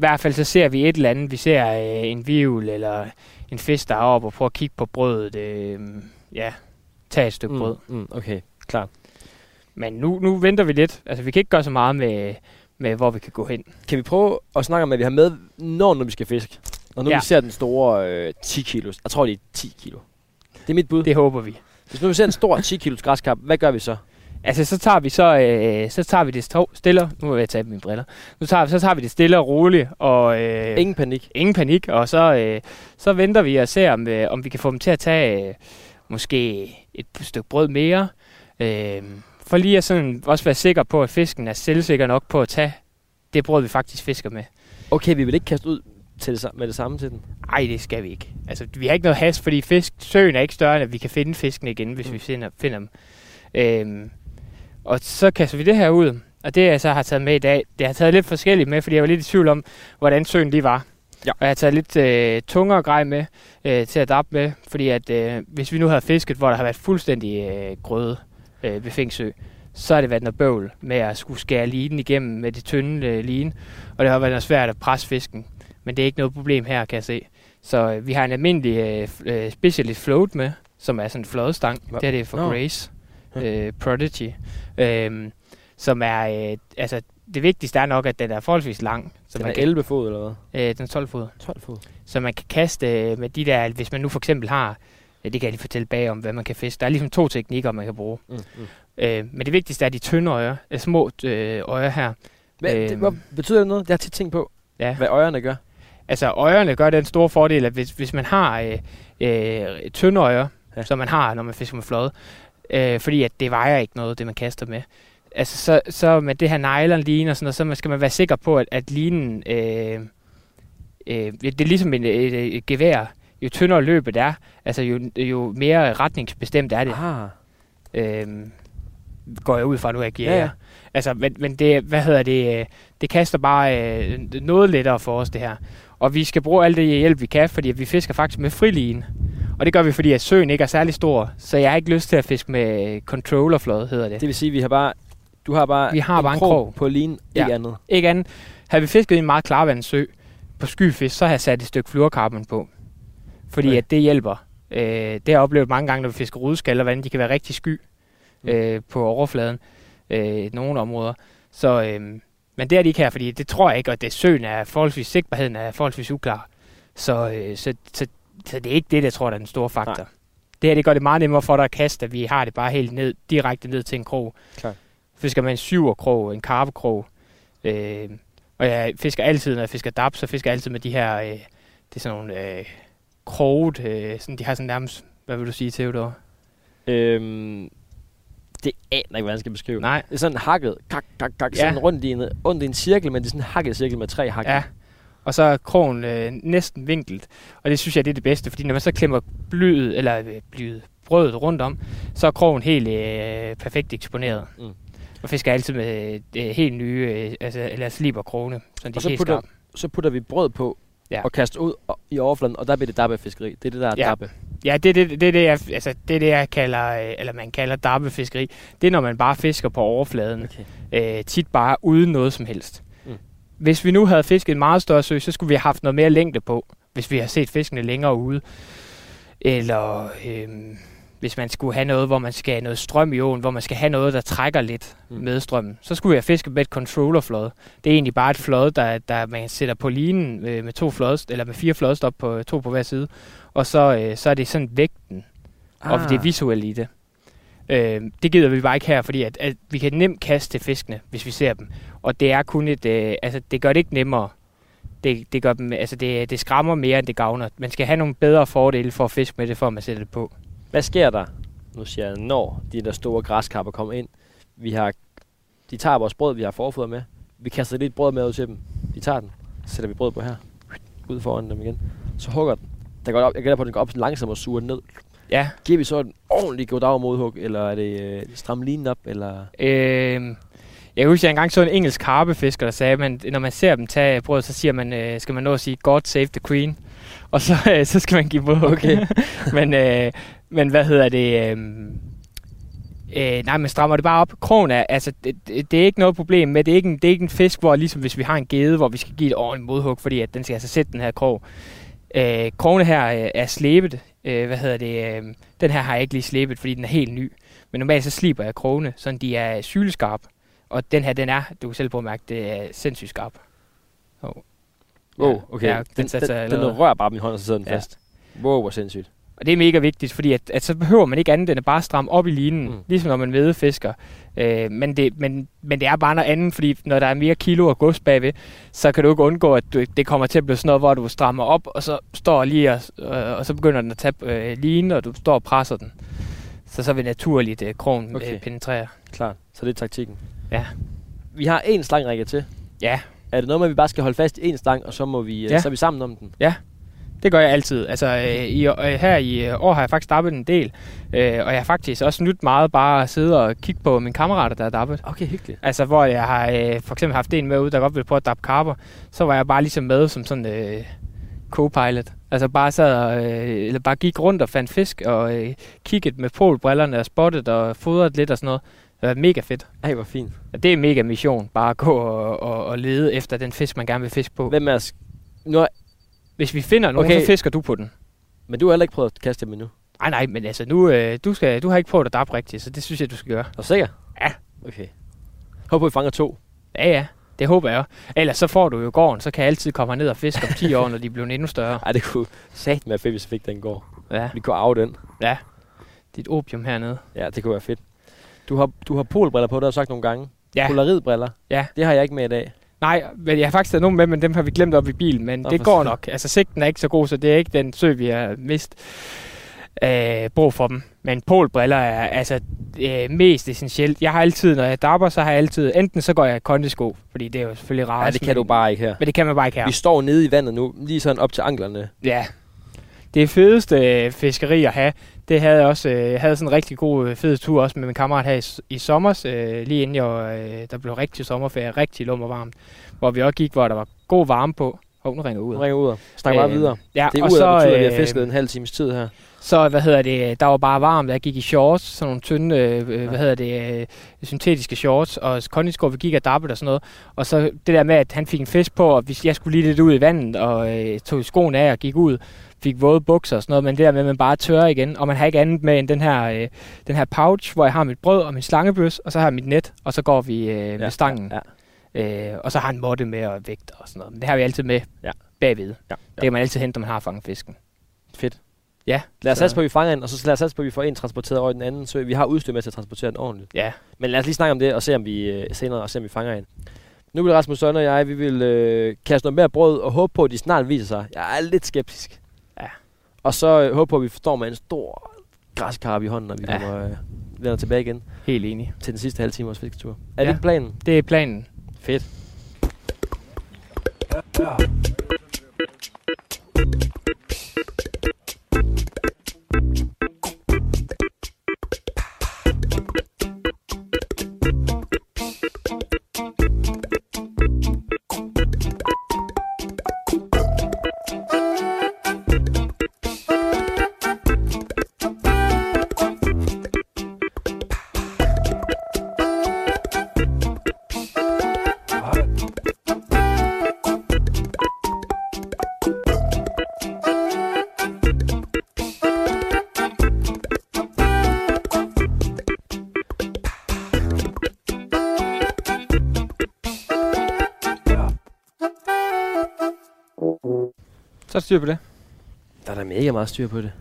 hvert fald så ser vi et eller andet, vi ser øh, en vivl eller en fisk, der er oppe og prøver at kigge på brødet, øh, ja, tage et stykke mm. brød. Mm, okay, klart. Men nu, nu venter vi lidt. Altså, vi kan ikke gøre så meget med, med hvor vi kan gå hen. Kan vi prøve at snakke om, hvad vi har med, når nu vi skal fiske? Og nu ja. Vi ser den store øh, 10 kilos. Jeg tror, det er 10 kilo. Det er mit bud. Det håber vi. Hvis nu vi ser en stor 10 kilos græskap, hvad gør vi så? Altså, så tager vi så, øh, så tager vi det stå- stille. Nu må jeg tage mine briller. Nu tager, så tager vi det stille og roligt, og øh, Ingen panik. ingen panik, og så, øh, så venter vi og ser, om, øh, om vi kan få dem til at tage øh, måske et stykke brød mere. Øh, for lige at sådan også være sikker på, at fisken er selvsikker nok på at tage det brød, vi faktisk fisker med. Okay, vi vil ikke kaste ud til det, med det samme til den. Nej, det skal vi ikke. Altså, vi har ikke noget hast, fordi fisk, søen er ikke større, end at vi kan finde fisken igen, hvis mm. vi finder, finder dem. Øhm, og så kaster vi det her ud. Og det, jeg så har taget med i dag, det har taget lidt forskelligt med, fordi jeg var lidt i tvivl om, hvordan søen lige var. Ja. Og jeg har taget lidt øh, tungere grej med øh, til at dappe med, fordi at øh, hvis vi nu havde fisket, hvor der har været fuldstændig øh, grøde øh, ved Fingsø, så har det været noget bøvl med at skulle skære linen igennem med det tynde øh, line, og det har været noget svært at presse fisken. Men det er ikke noget problem her, kan jeg se. Så øh, vi har en almindelig øh, øh, specialist float med, som er sådan en flodstang. Hva? Det er det for Nå. Grace Ja. Øh, Prodigy. Øh, som er, øh, altså det vigtigste er nok, at den er forholdsvis lang. Så Den man er kan, 11 fod, eller hvad? øh, den er 12 fod. 12 fod. Så man kan kaste øh, med de der, hvis man nu for eksempel har, ja, det kan jeg lige fortælle bag om, hvad man kan fiske. Der er ligesom to teknikker, man kan bruge. Mm, mm. Øh, men det vigtigste er de tynde øjer, øh, små øh, øjer her. Men, det, Øhm. hvad betyder det noget? Jeg har tit tænkt på, Ja. hvad øjerne gør. Altså øjerne gør den store fordel, at hvis, hvis man har øh, øh, tynde øjer, ja. som man har, når man fisker med flåde, øh, fordi at det vejer ikke noget, det man kaster med. Altså så, så med det her nylon line og sådan noget, så skal man være sikker på, at, at linen, øh, øh, det er ligesom en, et, et, et gevær. Jo tyndere løbet er, altså jo, jo mere retningsbestemt er det. Ah. Øhm, går jeg ud fra, nu jeg giver Ja, ja, ja. ja. Altså, men, men det, hvad hedder det, øh, det kaster bare øh, noget lettere for os, det her. Og vi skal bruge alt det hjælp, vi kan, fordi vi fisker faktisk med friline. Og det gør vi, fordi at søen ikke er særlig stor, så jeg har ikke lyst til at fiske med controllerflåde, hedder det. Det vil sige, at vi har bare, du har bare, Vi har bare en krog. på linen, Ja. ikke andet. Ikke andet. Havde vi fisket i en meget klarvandet sø på skyfisk, så har jeg sat et stykke fluorkarbon på. Fordi Okay. at det hjælper. Øh, det har jeg oplevet mange gange, når vi fisker rudeskaller, hvordan de kan være rigtig sky Mm. øh, på overfladen øh, nogle områder. Så, øh, men det er de ikke her, fordi det tror jeg ikke, og det søen er forholdsvis, sigtbarheden er forholdsvis uklar. Så, øh, så, så, så det er ikke det, jeg tror, der er den store faktor. Nej. Det her, det gør det meget nemmere for dig at kaste, at vi har det bare helt ned, direkte ned til en krog. Klart. Fisker man en syverkrog, en karpekrog, øh, og jeg fisker altid, når jeg fisker dab, så fisker jeg altid med de her, øh, det er sådan nogle øh, kroget, øh, sådan, de har sådan nærmest, hvad vil du sige, Theodor? Øhm, det aner ikke, hvordan jeg skal beskrive. Nej. Det er sådan hakket, kak, kak, kak, Ja. sådan rundt i en, rundt i en cirkel, men det er sådan en hakket cirkel med tre hak. Ja. Og så er krogen øh, næsten vinkelt. Og det synes jeg, det er det bedste, fordi når man så klemmer blyet, eller øh, blyet, brødet rundt om, så er krogen helt øh, perfekt eksponeret. Mm. Og fisker altid med øh, helt nye, øh, altså, eller sliber krone, så de Og så helt putter- skarpe. Så putter vi brød på Ja. og kaster ud i overfladen, og der bliver det dabbefiskeri. Det er det, der er Ja. dabbe. Ja, det er det, det, er det, jeg, altså, det, er det, jeg kalder, øh, eller man kalder dabbefiskeri. Det er, når man bare fisker på overfladen. Okay. øh, tit bare uden noget som helst. Hvis vi nu havde fisket en meget større sø, så skulle vi have haft noget mere længde på, hvis vi har set fiskene længere ude. Eller øh, hvis man skulle have noget, hvor man skal have noget strøm i åen, hvor man skal have noget, der trækker lidt Mm. med strømmen. Så skulle vi have fisket med et controllerflod. Det er egentlig bare et flod, der, der man sætter på linen øh, med, to flod, eller med fire flodstop på to på hver side. Og så, øh, så er det sådan vægten, ah. og det er visuelt i det. Øh, det gider vi bare ikke her, fordi at, at vi kan nemt kaste fiskene, hvis vi ser dem. Og det er kun et, øh, altså det gør det ikke nemmere. Det, det, gør dem, altså det, det skræmmer mere, end det gavner. Man skal have nogle bedre fordele for at fiske med det, før man sætter det på. Hvad sker der, nu siger jeg, når de der store græskapper kommer ind? Vi har, de tager vores brød, vi har forfoder med. Vi kaster lidt brød med ud til dem. De tager den. Så sætter vi brød på her. Ud foran dem igen. Så hugger den. Der går op, jeg gætter på, at den går op langsomt og suger ned. Ja, Giver vi så en ordentlig goddag modhug, eller er det øh, stram linen op, eller... øh, jeg kan huske, at jeg engang så en engelsk karpefisker, der sagde, at når man ser dem tage brød, så siger man, øh, skal man nå at sige, God save the queen. Og så, øh, så skal man give brød. Okay. men, øh, men hvad hedder det? Øh, øh, nej, man strammer det bare op. Krogen er, altså, det, det, det er ikke noget problem med, det er ikke, en, det er ikke en fisk, hvor ligesom hvis vi har en gede, hvor vi skal give et ordentligt modhug, fordi at den skal altså sætte den her krog. Øh, krogene her øh, er slæbet. Øh, hvad hedder det? Øh, den her har jeg ikke lige slæbet, fordi den er helt ny. Men normalt så sliber jeg krogene, så de er syleskarpe. Og den her, den er, du kan selv på mærke, det er sindssygt skarp. Oh. Wow, okay. Ja, den, den, den, den, den rører bare min hånd, og så sidder den Ja. fast. Wow, hvor sindssygt. Og det er mega vigtigt, fordi at, at så behøver man ikke andet end at bare stramme op i linen, Mm. ligesom når man vedefisker. Øh, men, det, men, men det er bare noget andet, fordi når der er mere kilo og gods bagved, så kan du ikke undgå, at du, det kommer til at blive sådan noget, hvor du strammer op, og så står lige og, øh, og så begynder den at tage øh, line, og du står og presser den. Så så vil naturligt øh, krogen Okay. okay. øh, penetrere. Klart. Så det er taktikken. Ja. Vi har en slangrække til. Ja, Er det noget med, at vi bare skal holde fast i en stang, og så, må vi, ja. Ja. så er vi sammen om den? Det gør jeg altid. Altså, øh, i, øh, her i øh, år har jeg faktisk dappet en del, øh, og jeg har faktisk også nyt meget bare at sidde og kigge på mine kammerater, der har dappet. Okay, hyggeligt. Altså, hvor jeg har øh, for eksempel haft en med ude, der godt ville prøve at dappe karper, så var jeg bare ligesom med som sådan øh, co-pilot. Altså bare sad og, øh, eller bare gik rundt og fandt fisk, og øh, kiggede med polbrillerne og spottet og fodret lidt og sådan noget. Det var mega fedt. Ej, hvor fint. Ja, det er en mega mission, bare at gå og, og, og lede efter den fisk, man gerne vil fiske på. Hvem er? Nu er, Hvis vi finder nogen, Okay. så fisker du på den. men du har heller ikke prøvet at kaste dem endnu. Nej, nej, men altså, nu, øh, du, skal, du har ikke prøvet at dappe rigtigt, så det synes jeg, du skal gøre. Er du sikker? Ja. Okay. Håber, vi fanger to. Ja, ja, det håber jeg. Ellers så får du jo gården, så kan jeg altid komme ned og fiske om 10 år, når de bliver endnu større. Ej, det kunne sat med fedt, hvis vi fik den går. Ja, Vi kunne arve den. dit opium hernede. Ja, det kunne være fedt. Du har, du har polbriller på, det har du sagt nogle gange. Ja. Polaridbriller. Ja. Det har jeg ikke med i dag. Nej, men jeg har faktisk taget nogle med, men dem har vi glemt op i bilen. Men Nå, det går nok. Altså, sigten er ikke så god, så det er ikke den sø, vi har mist øh, brug for dem. Men polbriller er altså øh, mest essentielt. Jeg har altid, når jeg dapper, så har jeg altid, enten så går jeg i kondisko, fordi det er jo selvfølgelig rart. Nej, det kan du bare ikke her. Men det kan man bare ikke her. Vi står nede i vandet nu, lige sådan op til anklerne. Ja. Det fedeste øh, fiskeri at have, det havde jeg også, øh, jeg havde sådan en rigtig god øh, fed tur også med min kammerat her i, i sommer, øh, lige inden jeg, øh, der blev rigtig sommerferie, rigtig lum og varmt, hvor vi også gik, hvor der var god varme på. Hov, nu ringer ud. Nu ringer ud. Snak bare Øh, videre. Ja, Det er og ud, så, betyder, at vi har øh, fisket en halv times tid her. Så, hvad hedder det, der var bare varmt, jeg gik i shorts, sådan nogle tynde, øh, Ja. hvad hedder det, øh, syntetiske shorts, og kondisko, vi gik og dappede og sådan noget. Og så det der med, at han fik en fisk på, og hvis jeg skulle lige lidt ud i vandet, og øh, tog skoen af og gik ud, fik våde bukser og sådan noget, men det der med, at man bare tørrer igen, og man har ikke andet med end den her, øh, den her pouch, hvor jeg har mit brød og min slangebøs, og så har jeg mit net, og så går vi øh, med stangen. Ja, Øh, og så har han måtte med og vægt og sådan noget. Men det har vi altid med Ja. bagved. ja, Det ja. kan man altid hente, når man har fanget fisken. Fedt. Ja. Lad os så- satse på, at vi fanger en, og så lad os satse på, at vi får en transporteret over i den anden sø. Vi har udstyr med til at transportere den ordentligt. Ja, Men lad os lige snakke om det, og se om vi øh, senere, og se om vi fanger en. Nu vil Rasmus Sønne og jeg, vi vil øh, kaste noget mere brød, og håbe på, at de snart viser sig. Jeg er lidt skeptisk. Ja. Og så øh, håbe på, at vi står med en stor græskarp i hånden, når vi Ja. ja. kommer øh, vender tilbage igen Helt enig. til den sidste halve time af vores fisketur. Er Ja. det planen? Det er planen. Fedt. Så styr på det. Der er da mega meget styr på det.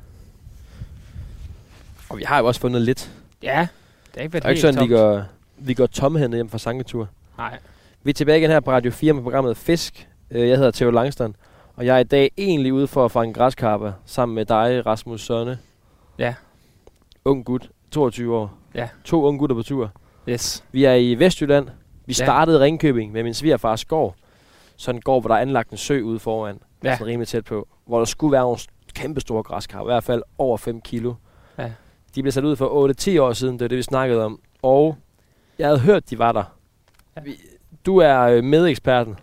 Og vi har jo også fundet lidt. Ja, det er ikke Det været er ikke helt sådan, vi tomt. går, vi går tomhændet hjem fra Sanketur. Nej. Vi er tilbage igen her på Radio 4 med programmet Fisk. Øh, Jeg hedder Theo Langstrand, og jeg er i dag egentlig ude for at fange græskarper sammen med dig, Rasmus Sønne. Ja. Ung gut, 22 år. Ja. To unge gutter på tur. Yes. Vi er i Vestjylland. Vi Ja. startede i Ringkøbing med min svigerfars gård. Sådan en gård, hvor der er anlagt en sø ude foran. Ja. Sådan rimelig tæt på. Hvor der skulle være nogle kæmpe store græskarper. I hvert fald over 5 kilo. Ja. De blev sat ud for 8-10 år siden. Det er det, vi snakkede om. Og jeg havde hørt, de var der. Ja. Du er øh, medeksperten.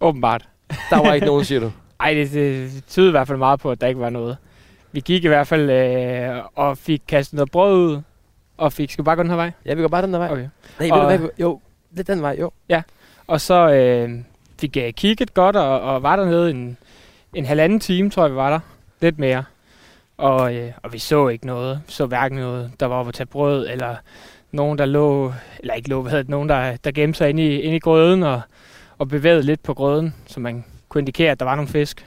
Åbenbart. Der var ikke nogen, siger du. Ej, det, det tyder i hvert fald meget på, at der ikke var noget. Vi gik i hvert fald øh, og fik kastet noget brød ud, og fik, skal vi bare gå den her vej? Ja, vi går bare den der vej. Okay. Nej, ved Og- du hvad? Jo, lidt den vej, jo. Og så øh, fik jeg kigget godt, og, og var dernede en, en halvanden time, tror jeg, vi var der. Lidt mere. Og, øh, og vi så ikke noget. Vi så hverken noget, der var oppe at tage brød, eller nogen, der lå, eller ikke lå, hvad hedder det, nogen, der, der gemte sig inde i, inde i grøden, og, og bevægede lidt på grøden, så man kunne indikere, at der var nogle fisk.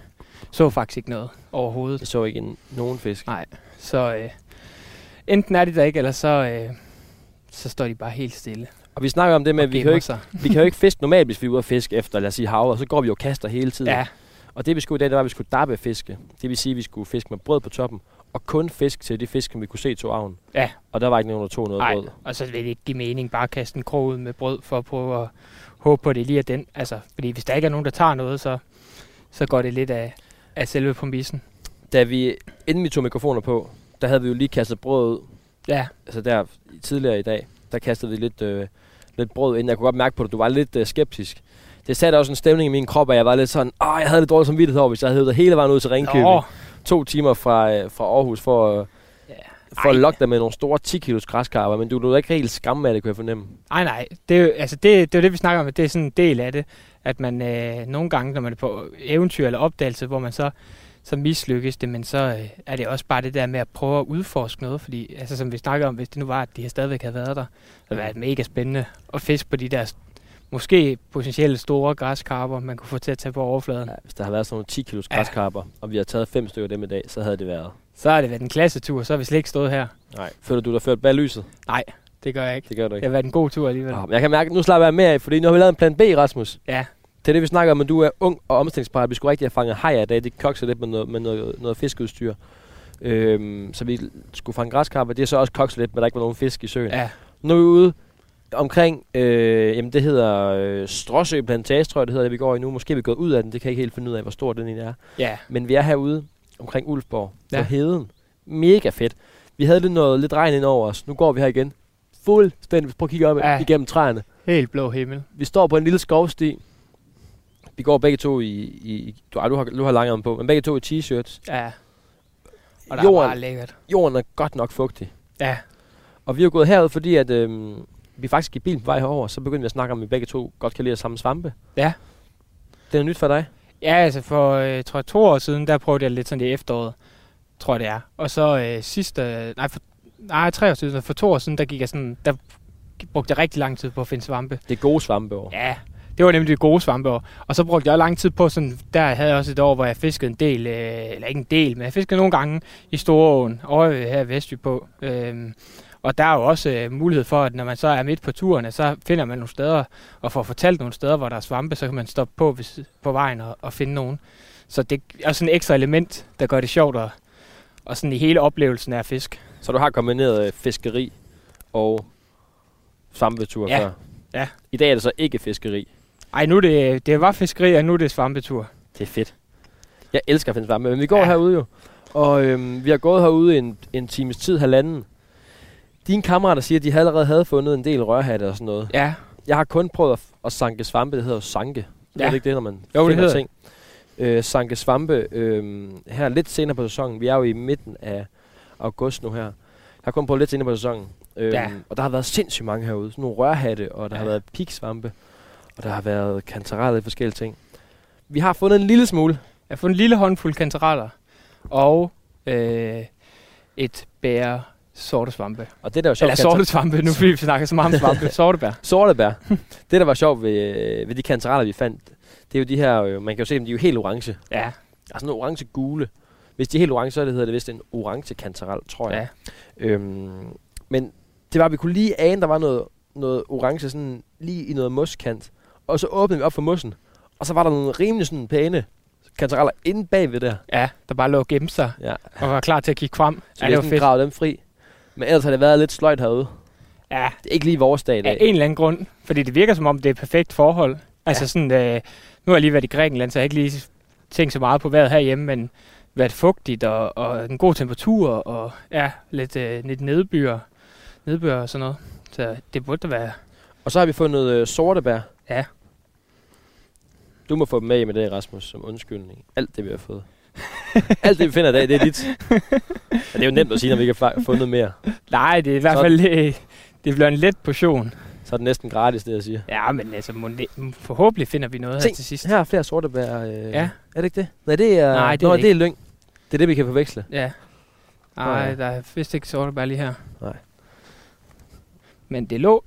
Så faktisk ikke noget overhovedet. Jeg så ikke en, nogen fisk. Nej. Så øh, enten er de der ikke, eller så, øh, så står de bare helt stille. Og vi snakker om det med, og at vi kan, jo ikke, vi kan jo ikke fiske normalt, hvis vi er ude at fiske efter, lad os sige, havet, og så går vi jo og kaster hele tiden. Ja, Og det vi skulle i dag, det var, at vi skulle dabbe fiske. Det vil sige, at vi skulle fiske med brød på toppen, og kun fisk til de fisk, som vi kunne se tog avn. Ja. Og der var ikke nogen, der tog noget Nej, brød. og så vil det ikke give mening bare at kaste en krog ud med brød for at prøve at håbe på, at det lige er den. Altså, fordi hvis der ikke er nogen, der tager noget, så, så går det lidt af, af selve præmissen. Da vi, inden vi tog mikrofoner på, der havde vi jo lige kastet brød ud. Ja, Altså der tidligere i dag, der kastede vi lidt, øh, lidt brød ind. Jeg kunne godt mærke på det, du var lidt øh, skeptisk. Det satte også en stemning i min krop, at jeg var lidt sådan, åh, jeg havde lidt dårligt samvittighed over, hvis jeg havde hævet hele vejen ud til Ringkøbing. Nå, To timer fra, øh, fra Aarhus for, øh, Ja. for at lokke dig med nogle store 10 kilos græskarper, men du lå ikke helt skræmme af det, kunne jeg fornemme. nej, nej. Det er, jo, altså det, det er det, vi snakker om. at Det er sådan en del af det, at man øh, nogle gange, når man er på eventyr eller opdagelse, hvor man så, så mislykkes det, men så øh, er det også bare det der med at prøve at udforske noget, fordi altså, som vi snakker om, hvis det nu var, at de her stadigvæk havde været der, så ville det være mega spændende at fiske på de der måske potentielle store græskarper, man kunne få til at tage på overfladen. Ja, hvis der havde været sådan nogle 10 kilos Ja. græskarper, og vi har taget fem stykker af dem i dag, så havde det været. Så har det været en klassetur, så har vi slet ikke stået her. Nej. Føler du dig ført bag lyset? Det gør jeg ikke. Det gør du Det ikke. har været en god tur alligevel. Ja. Jeg kan mærke, at nu slapper jeg mere af, fordi nu har vi lavet en plan B, Rasmus. Ja, Det er det, vi snakker om, at du er ung og omstillingsparat. Vi skulle rigtig have fanget hajer i dag. Det kokser lidt med noget, med noget, noget fiskeudstyr. Øhm, så vi skulle fange græskarper. Det er så også kokset lidt, men der ikke var nogen fisk i søen. ja. Nu er vi ude omkring, øh, jamen det hedder øh, Stråsø Plantage, tror jeg det hedder, det vi går i nu. Måske er vi gået ud af den, det kan jeg ikke helt finde ud af, hvor stor den egentlig er. Ja, Men vi er herude omkring Ulfborg på Ja. heden. Mega fedt. Vi havde lidt noget lidt regn ind over os. Nu går vi her igen. Fuldstændig. Prøv at kigge op Ja. igennem træerne. helt blå himmel. Vi står på en lille skovsti. Vi går begge to i... i du, ej, du har, du har langarm på, men begge to i t-shirts. Ja. Og der er Jorden, bare lækkert. jorden er godt nok fugtig. Ja, Og vi er gået herud, fordi at, øhm, vi faktisk i bilen på vej herover, så begyndte vi at snakke om, at vi begge to godt kan lide at samle svampe. Ja. Det er nyt for dig. ja altså for øh, tror jeg, to år siden, der prøvede jeg lidt sådan i efteråret, tror jeg det er. Og så øh, sidste, nej, for, nej, tre år siden, for to år siden, der gik jeg sådan, der brugte jeg rigtig lang tid på at finde svampe. Det er gode svampe over. Ja, det var nemlig det gode svampeår. Og så brugte jeg lang tid på sådan, der havde jeg også et år, hvor jeg fiskede en del, øh, eller ikke en del, men jeg fiskede nogle gange i Storåen, over her i Vestby på. Øhm, og der er jo også øh, mulighed for, at når man så er midt på turene, så finder man nogle steder, og får fortalt nogle steder, hvor der er svampe, så kan man stoppe på, hvis, på vejen og, og finde nogen. Så det er sådan et ekstra element, der gør det sjovt, og, og sådan i hele oplevelsen af fisk. Så du har kombineret øh, fiskeri og svampetur Ja. før? Ja. I dag er det så ikke fiskeri. Ej, nu det, det var fiskeri, og nu er det svampetur. Det er fedt. Jeg elsker at finde svampe, men vi går. Ja. herude jo. Og øhm, vi har gået herude en, en times tid, halvanden. Dine kammerater siger, at de allerede havde fundet en del rørhatte og sådan noget. Ja, Jeg har kun prøvet at, at sanke svampe. Det hedder jo sanke. Ja. Er det ikke det, når man Jo, det finder hedder ting? Øh, sanke svampe øh, her lidt senere på sæsonen. Vi er jo i midten af august nu her. Jeg har kun prøvet lidt senere på sæsonen. Øh, Ja. Og der har været sindssygt mange herude. Sådan nogle rørhatte, og der ja. har været piksvampe. Og der har været kantareller i forskellige ting. Vi har fundet en lille smule. jeg har fundet en lille håndfuld kantereller og øh, et bære sorte svampe. Og det der var sjovt, Eller sorte svampe, nu fordi vi snakker så meget om svampe. Sorte bær. Sortebær. det, der var sjovt ved, ved de kantareller, vi fandt, det er jo de her, øh, man kan jo se dem, de er jo helt orange. Ja, Altså nogle orange gule. Hvis de er helt orange, så er det, hedder det vist en orange kantarel, tror jeg. ja. Øhm, men det var, at vi kunne lige ane, der var noget, noget orange sådan lige i noget moskant. Og så åbnede vi op for mossen. Og så var der nogle rimelig sådan pæne kantareller inde bagved der. ja, der bare lå og gemte sig Ja. og var klar til at kigge frem. Så ja, det var fedt. dem fri. Men ellers har det været lidt sløjt herude. Ja, Det er ikke lige vores dag i af dag. en eller anden grund. Fordi det virker som om, det er et perfekt forhold. Altså sådan, øh, nu har jeg lige været i Grækenland, så jeg har ikke lige tænkt så meget på vejret herhjemme, men været fugtigt og, og en god temperatur og ja, lidt, øh, lidt nedbør, nedbør og sådan noget. Så det burde da være... Og så har vi fundet øh, sortebær. Ja. Du må få dem med hjem i dag, Rasmus, som undskyldning. Alt det, vi har fået. Alt det, vi finder i dag, det er dit. Og det er jo nemt at sige, når vi ikke har fundet mere. Nej, det er i hvert fald øh, det bliver en let portion. Så er det næsten gratis, det jeg siger. Ja, men altså, må forhåbentlig finder vi noget Se, her til sidst. Her er flere sortebær. Øh, Ja. Er det ikke det? Nej, det er, Nej, det er Nå, det det er lyng. Det er det, vi kan forveksle. Ja. Nej, ja. der er vist ikke sorte bær lige her. Nej. Men det lå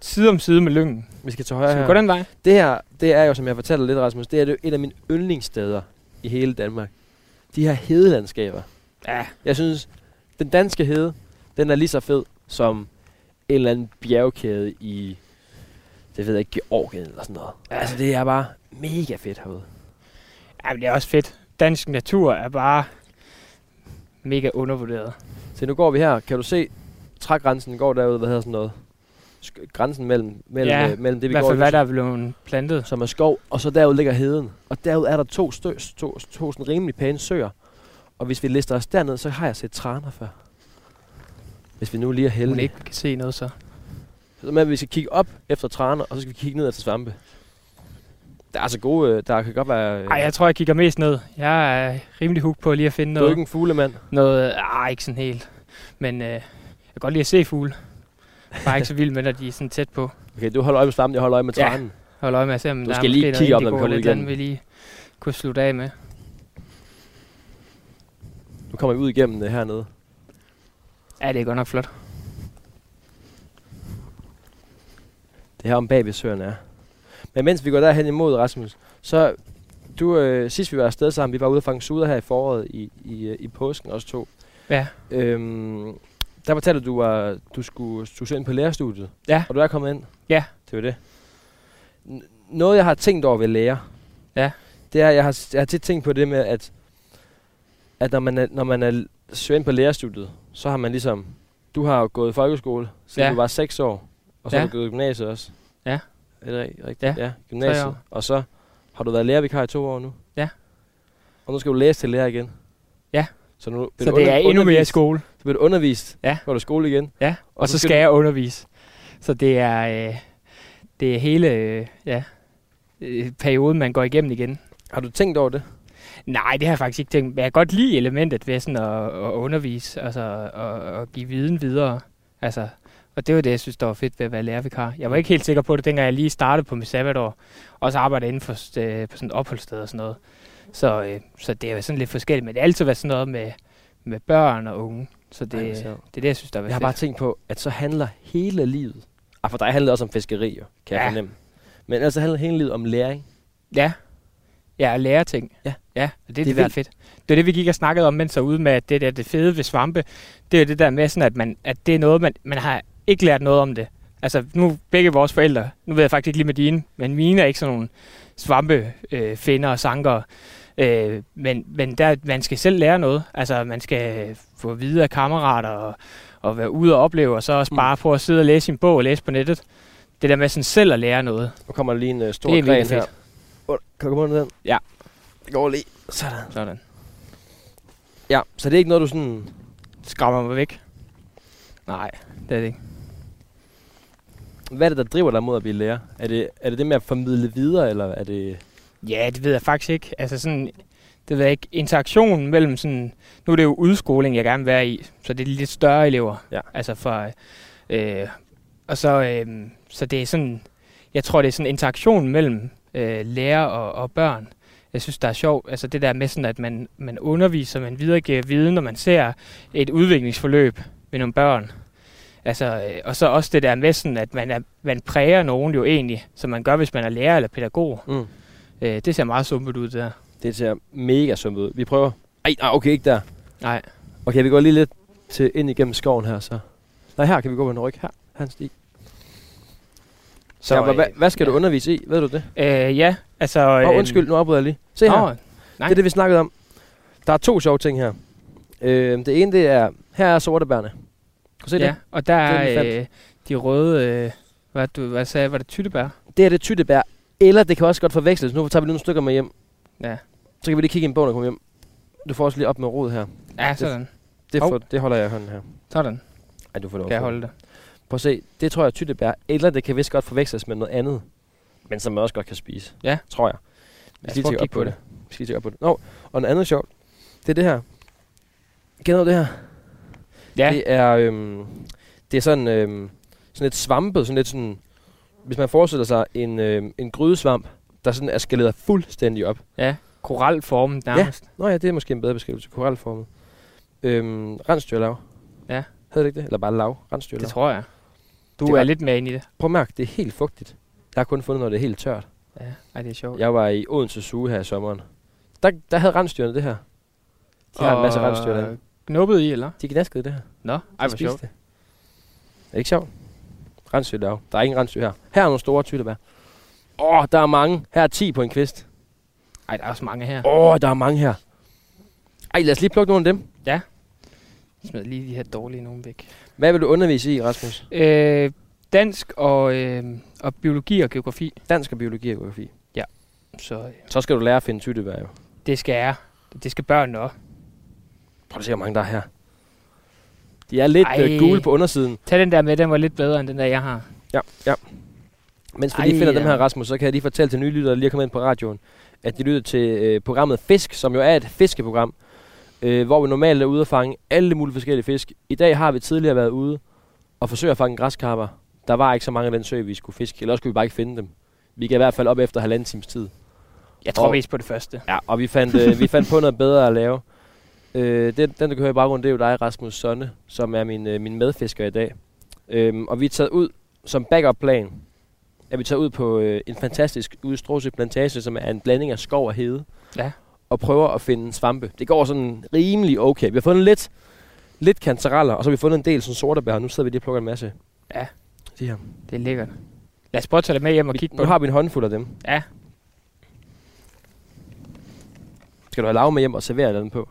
side om side med lyngen. Vi skal til Skal højre vi her. gå den vej? Det her, det er jo, som jeg fortalte lidt, Rasmus, det er jo et af mine yndlingssteder i hele Danmark. De her hedelandskaber. Ja. Jeg synes, den danske hede, den er lige så fed som en eller anden bjergkæde i, det ved jeg ikke, Georgien eller sådan noget. Ja. Altså, det er bare mega fedt herude. Ja, men det er også fedt. Dansk natur er bare mega undervurderet. Så nu går vi her. Kan du se, trægrænsen går derude, hvad hedder sådan noget? Grænsen mellem, mellem, Ja, øh, mellem det, I vi hvert går fald, nu, hvad der er blevet plantet. som er skov, og så derude ligger heden. Og derude er der to, stø, to, to sådan rimelig pæne søer. Og hvis vi lister os derned, så har jeg set traner før. Hvis vi nu lige er Hun heldige. ikke kan se noget så. Så at vi skal kigge op efter traner, og så skal vi kigge ned efter svampe. Der er altså gode, øh, der kan godt være... øh, Ej, jeg tror, jeg kigger mest ned. Jeg er rimelig hooked på lige at finde du er noget. ikke en fuglemand. noget ah, ikke sådan helt. Men øh, jeg kan godt lide at se fugle. Bare ikke så vild med, når de er sådan tæt på. Okay, du holder øje med svampen, jeg holder øje med Ja. tranen. Hold øje med at se, om Du der skal er lige kigge op, når vi kommer andet, vi lige kunne slutte af med. Nu kommer vi ud igennem det hernede. Ja, det er godt nok flot. Det her om bag ved søerne er. Men mens vi går derhen imod, Rasmus, så du, øh, sidst vi var afsted sammen, vi var ude og fange suder her i foråret i, i, øh, i påsken, også to. Ja. Øhm, der fortalte du, du, var, du skulle, skulle ind på lærerstudiet. Ja. Og du er kommet ind. Ja. Det var det. N- noget, jeg har tænkt over ved lærer, Ja. det er, jeg har, jeg har tit tænkt på det med, at, at når man er, når man er søger ind på lærerstudiet, så har man ligesom, du har jo gået i folkeskole, siden Ja. du var 6 år, og så Ja. har du gået i gymnasiet også. Ja. Er det rig- rigtigt? Ja. ja gymnasiet. Og så har du været lærervikar i to år nu. Ja. Og nu skal du læse til lærer igen. Ja. Så, nu Så det er endnu mere skole. Så bliver du undervist. Ja. Går du skole igen. Ja, og, og så skal jeg undervise. Så det er, øh, det er hele øh, ja, øh, perioden, man går igennem igen. Har du tænkt over det? Nej, det har jeg faktisk ikke tænkt. Men jeg kan godt lide elementet ved sådan at, at undervise, altså at, at give viden videre. Altså, og det var det, jeg synes, der var fedt ved at være lærervikar. Jeg var ikke helt sikker på det, dengang jeg lige startede på mit sabbatår, og så arbejdede inden for øh, på sådan et opholdssted og sådan noget. Så, øh, så det er jo sådan lidt forskelligt, men det har altid været sådan noget med, med børn og unge. Så det, Ej, det er det, jeg synes, der var Jeg har fedt. bare tænkt på, at så handler hele livet... Ah, for dig handler det også om fiskeri, jo, kan jeg Ja. fornemme. Men altså handler hele livet om læring. Ja. Ja, at lære ting. Ja. Ja, det, Det er det, er vildt. fedt. Det er det, vi gik og snakkede om, mens jeg ude med, at det der det fede ved svampe, det er det der med sådan, at, man, at det er noget, man, man har ikke lært noget om det. Altså, nu begge vores forældre, nu ved jeg faktisk ikke lige med dine, men mine er ikke sådan nogle svampe, øh, og sanker. Øh, men men der, man skal selv lære noget. Altså, man skal få at vide af kammerater og, og være ude og opleve, og så også Mm. bare prøve at sidde og læse sin bog og læse på nettet. Det der med sådan selv at lære noget. Nu kommer der lige en uh, stor Det gren her. Oh, kan du komme under den? Ja. Det går lige. Sådan. Sådan. Ja, så det er ikke noget, du sådan... Skræmmer mig væk. Nej, det er det ikke. Hvad er det, der driver dig mod at blive lærer? Er det, er det det med at formidle videre, eller er det... Ja, det ved jeg faktisk ikke. Altså sådan, det ved jeg ikke. Interaktionen mellem sådan, nu er det jo udskoling, jeg gerne vil være i, så det er lidt større elever. Ja. Altså for, øh, og så, øh, så det er sådan, jeg tror det er sådan interaktion mellem øh, lærer og, og børn. Jeg synes, der er sjovt, altså det der med sådan, at man, man underviser, man videregiver viden, når man ser et udviklingsforløb med nogle børn. Altså, øh, og så også det der med sådan, at man, er, man præger nogen jo egentlig, som man gør, hvis man er lærer eller pædagog. Mm. Øh, det ser meget sumpet ud, det der. Det ser mega sumpet ud. Vi prøver. Ej, nej, okay, ikke der. Nej. Okay, vi går lige lidt til ind igennem skoven her, så. Nej, her kan vi gå på en ryg. Her, her er en sti. Så ja, hvad, hvad skal ja. du undervise i? Ved du det? Øh, ja, altså... Åh, oh, undskyld, nu afbryder jeg lige. Se her. Nå, Det nej. er det, vi snakkede om. Der er to sjove ting her. Øh, det ene, det er, her er sortebærne. Kan du se ja, det? og der Det er øh, de røde... Øh, hvad, du, hvad sagde? Var det tyttebær? Det er det tyttebær. Eller det kan også godt forveksles. Nu tager vi lige nogle stykker med hjem. Ja. Så kan vi lige kigge i en bog, vi kommer hjem. Du får også lige op med rod her. Ja, sådan. Det, Hov. får, det holder jeg i hånden her. Sådan. Ej, du får lov Kan jeg holde det? Prøv at se. Det tror jeg tyttebær. Eller det kan vist godt forveksles med noget andet. Men som man også godt kan spise. Ja. Tror jeg. Vi skal lige op på det. Vi skal lige op på det. Nå, og noget andet sjovt. Det er det her. Kender du det her? Ja, Det er, øhm, det er sådan, øhm, sådan lidt svampet, sådan lidt sådan, hvis man forestiller sig en, øhm, en grydesvamp, der sådan er skaleret fuldstændig op. ja. Koralformen nærmest. Nå ja, det er måske en bedre beskrivelse. Koralformet. Øhm, rensdyrlav. Ja. Hedder det ikke det? Eller bare lav? Rensdyrlav. Det tror jeg. Du Det er var- lidt med ind i det. Prøv at mærke, det er helt fugtigt. Jeg har kun fundet, når det er helt tørt. Ja, Ej, det er sjovt. Jeg var i Odense Zoo her i sommeren. Der, der havde rensdyrene det her. De har en masse rensdyr derinde. Knuppet i, eller? De gnaskede det her. Nå, ej, hvor sjovt. Det. Er det ikke sjovt? Rensdyrlav. Der er ingen rensdyr her. Her er nogle store tyttebær. Åh, oh, der er mange. Her er 10 på en kvist. Ej, der er også mange her. Åh, oh, der er mange her. Ej, lad os lige plukke nogle af dem. Smid lige de her dårlige nogen væk. Hvad vil du undervise i, Rasmus? Øh, dansk og, øh, og biologi og geografi. Dansk og biologi og geografi. Så øh, Så skal du lære at finde tyttebær, jo. det skal jeg. Det skal børnene også. Prøv at se, hvor mange der er her. De er lidt Ej. øh, gule på undersiden. Tag den der med, den var lidt bedre end den der, jeg har. Ja, ja. Mens vi Ej, lige finder dem ja. her, Rasmus, så kan jeg lige fortælle til nye lyttere, der lige er kommet ind på radioen, at de lytter til øh, programmet Fisk, som jo er et fiskeprogram, øh, hvor vi normalt er ude og fange alle mulige forskellige fisk. I dag har vi tidligere været ude og forsøge at fange græskarper. Der var ikke så mange af den sø, vi skulle fiske, eller også skulle vi bare ikke finde dem. Vi kan i hvert fald op efter halvanden times tid. Jeg tror Og- mest på det første. Ja, og vi fandt, øh, vi fandt på noget bedre at lave. Øh, den, den, du kan høre i baggrunden, det er jo dig, Rasmus Sonne, som er min, øh, min medfisker i dag. Øhm, og vi er taget ud som backup-plan. Er vi taget ud på øh, en fantastisk udstråse plantage, som er en blanding af skov og hede. Ja. Og prøver at finde svampe. Det går sådan rimelig okay. Vi har fundet lidt, lidt kantereller, og så har vi fundet en del sådan sortebær. Nu sidder vi lige og plukker en masse. Ja. De her. Det er lækkert. Lad os prøve at tage det med hjem og Vi, kigge på nu har vi en håndfuld af dem. Ja. Skal du have lavet med hjem og servere den på?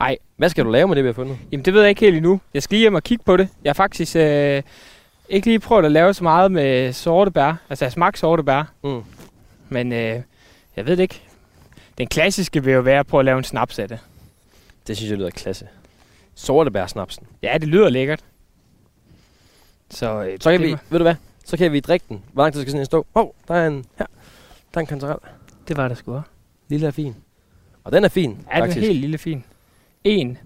Ej. Hvad skal du lave med det, vi har fundet? Jamen, det ved jeg ikke helt endnu. Jeg skal lige hjem og kigge på det. Jeg har faktisk øh, ikke lige prøvet at lave så meget med sorte bær. Altså, jeg har smagt sorte bær. Mm. Men øh, jeg ved det ikke. Den klassiske vil jo være at prøve at lave en snaps af det. Det synes jeg lyder klasse. Sortebærsnapsen. Ja, det lyder lækkert. Så, øh, Så kan vi, ved du hvad? Så kan vi drikke den. Hvor lang tid skal sådan en stå? Hov, der er en, her. Der er en kantarel. Det var der sgu også. Lille er fin. Og den er fin, Ja, den er faktisk. helt lille fin. En.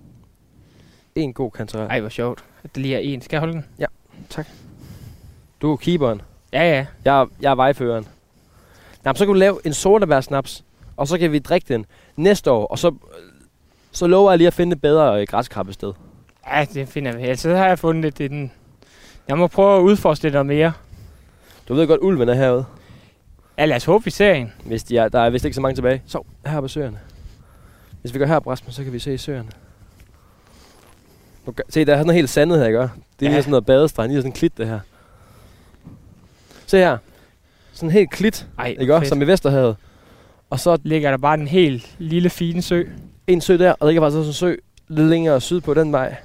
En god kantarel. Ej, hvor sjovt. At det lige er en. Skal jeg holde den? Du er keeperen. Ja, ja. Jeg, er- jeg er vejføreren. Jamen, så kan du lave en sortebærsnaps, og så kan vi drikke den næste år, og så, så lover jeg lige at finde et bedre øh, græskrabbested. Ja, det finder vi. Altså, så har jeg fundet det. det er den. Jeg må prøve at udforske det noget mere. Du ved godt, ulven er herude. Ja, lad os håbe, vi ser en. Hvis de er, der er vist ikke så mange tilbage. Så, her på søerne. Hvis vi går her på Rasmus, så kan vi se søerne. Gør- se, der er sådan noget helt sandet her, ikke? Det er Ja. sådan noget badestrand, lige sådan en klit, det her. Se her. Sådan helt klit, Ej, ikke fedt. Som i Vesterhavet. Og så ligger der bare en helt lille, fine sø. en sø der, og der ligger faktisk også en sø lidt længere syd på den vej.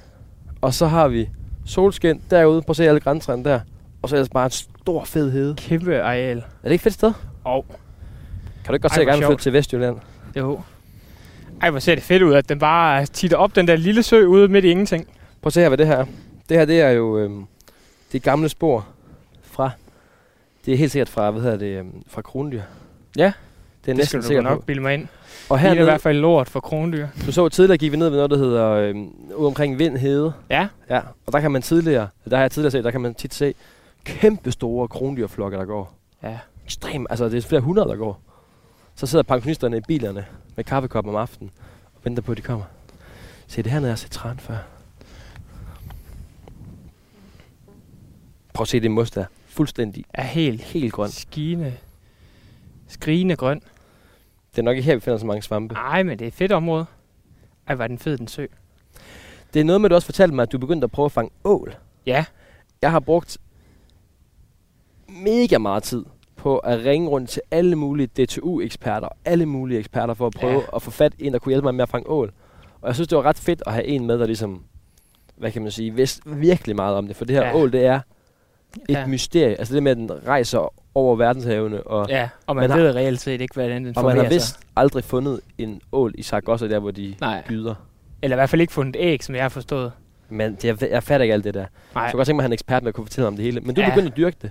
Og så har vi solskin derude. Prøv at se alle grænserne der. Og så ellers bare en stor fed hede. Kæmpe areal. Er det ikke et fedt sted? Og Kan du ikke godt Ej, se, at jeg gerne flytte til Vestjylland? jo. Ej, hvor ser det fedt ud, at den bare titter op den der lille sø ude midt i ingenting. Prøv at se her, hvad det her er. Det her, det er jo øhm, det gamle spor fra... Det er helt sikkert fra, hvad hedder det, øhm, fra krondyr. Ja, Det er Det næsten skal du sikkert nok bilde mig ind. Og Det er i hvert fald lort for krondyr. du så tidligere gik vi ned ved noget, der hedder øhm, ude omkring Vind Hede. Ja, Ja, og der kan man tidligere, der har jeg tidligere set, der kan man tit se kæmpe store krondyrflokke, der går. ja. Ekstrem, altså det er flere hundrede, der går. Så sidder pensionisterne i bilerne med kaffekop om aftenen og venter på, at de kommer. Se, det her nede er set træn før. Prøv at se det mos der. Fuldstændig Er helt helt grøn. skine, skrigende grøn. Det er nok ikke her, vi finder så mange svampe. Nej, men det er et fedt område. Ej, er den fed, den sø. Det er noget med, at du også fortalte mig, at du begyndte at prøve at fange ål. Ja, Jeg har brugt mega meget tid på at ringe rundt til alle mulige DTU-eksperter, alle mulige eksperter for at prøve Ja. ja. at få fat i en, der kunne hjælpe mig med at fange ål. Og jeg synes, det var ret fedt at have en med, der ligesom, hvad kan man sige, vidste virkelig meget om det. For det her Ja. ja. ål, det er et Ja. ja. mysterie. Altså det med, at den rejser over verdenshavene, og, ja. ja. Og man, Man ved har- reelt set ikke, hvordan den og man har formerer sig. vist aldrig fundet en ål i Sargossa, der hvor de Nej, gyder. eller i hvert fald ikke fundet æg, som jeg har forstået. Men det, jeg, jeg fatter ikke alt det der. Så Nej. jeg kunne godt tænke mig, at han er ekspert, der kunne fortælle om det hele. Men du Ja. ja. begyndte at dyrke det.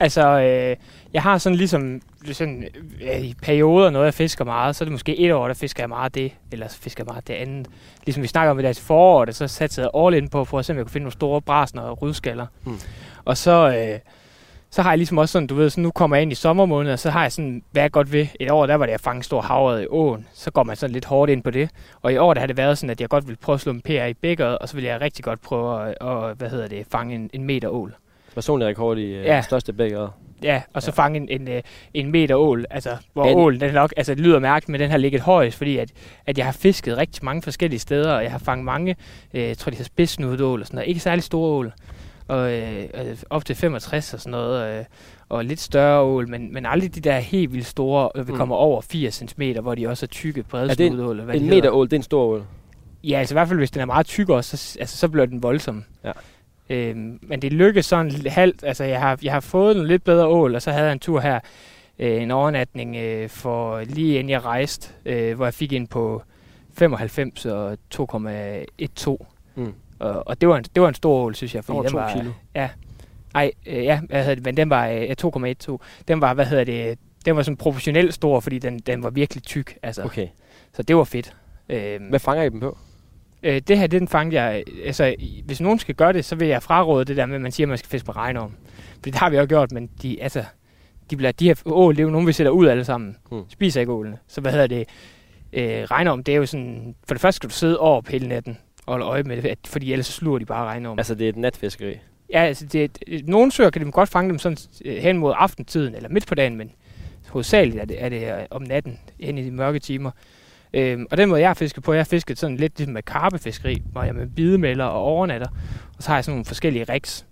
Altså, øh, jeg har sådan ligesom sådan, øh, i perioder noget, jeg fisker meget, så er det måske et år, der fisker jeg meget det, eller så fisker jeg meget det andet. Ligesom vi snakker om i deres forår, så satte jeg all in på, for at se, om jeg kunne finde nogle store brasner og rydskaller. Mm. Og så, øh, så har jeg ligesom også sådan, du ved, så nu kommer jeg ind i sommermåneder, så har jeg sådan, hvad jeg godt ved. Et år, der var det at fange stor havred i åen, så går man sådan lidt hårdt ind på det. Og i år, der har det været sådan, at jeg godt vil prøve at slå en PR i bækkeret, og så vil jeg rigtig godt prøve at, og, hvad hedder det, fange en, en meter ål. Personlig rekord i øh, Ja. ja. største bækker. Ja, og så Ja. fange en, en, øh, en meter ål, altså hvor En- ålen, den nok, altså det lyder mærkeligt, men den har ligget højst, fordi at, at jeg har fisket rigtig mange forskellige steder, og jeg har fanget mange, øh, jeg tror de hedder spidsnudet ål og sådan noget, ikke særlig store ål, og øh, op til 65 og sådan noget, øh, og lidt større ål, men, men aldrig de der helt vildt store, øh, vi Mm. kommer over 80 cm, hvor de også er tykke, brede Er det en- En meter ål, det er en stor ål. Ja, altså i hvert fald, hvis den er meget tyk også, så, altså, så bliver den voldsom. Ja. Øhm, men det lykkedes sådan halvt. Altså, jeg har, jeg har fået en lidt bedre ål, og så havde jeg en tur her, øh, en overnatning øh, for lige inden jeg rejste, øh, hvor jeg fik en på 95 og 2,12. Mm. Og, og det, var en, det var en stor ål, synes jeg. Fordi Over den to var, kilo. Ej, øh, ja, hvad hedder det, men den var øh, 2,12. Den var, hvad hedder det, den var sådan proportionelt stor, fordi den, den var virkelig tyk. Altså, okay. Så det var fedt. Øhm, Hvad fanger I dem på? Øh, det her, det den fangede jeg... Altså, hvis nogen skal gøre det, så vil jeg fraråde det der med, at man siger, at man skal fiske på regnorm. For det har vi også gjort, men de, altså, de, bliver, de her ål, det er jo nogen, vi sætter ud alle sammen. Hmm. Spiser ikke ålene. Så hvad hedder det? Øh, regnorm, det er jo sådan... For det første skal du sidde over på hele natten og holde øje med det, fordi ellers så sluger de bare regnorm. Altså, det er et natfiskeri. Ja, altså, det, det, nogle søer kan de godt fange dem sådan øh, hen mod aftentiden, eller midt på dagen, men hovedsageligt er det, er det øh, om natten, hen i de mørke timer. Øhm, og den måde, jeg har fisket på, jeg har fisket sådan lidt ligesom med karpefiskeri, hvor jeg med bidemelder og overnatter, og så har jeg sådan nogle forskellige rigs.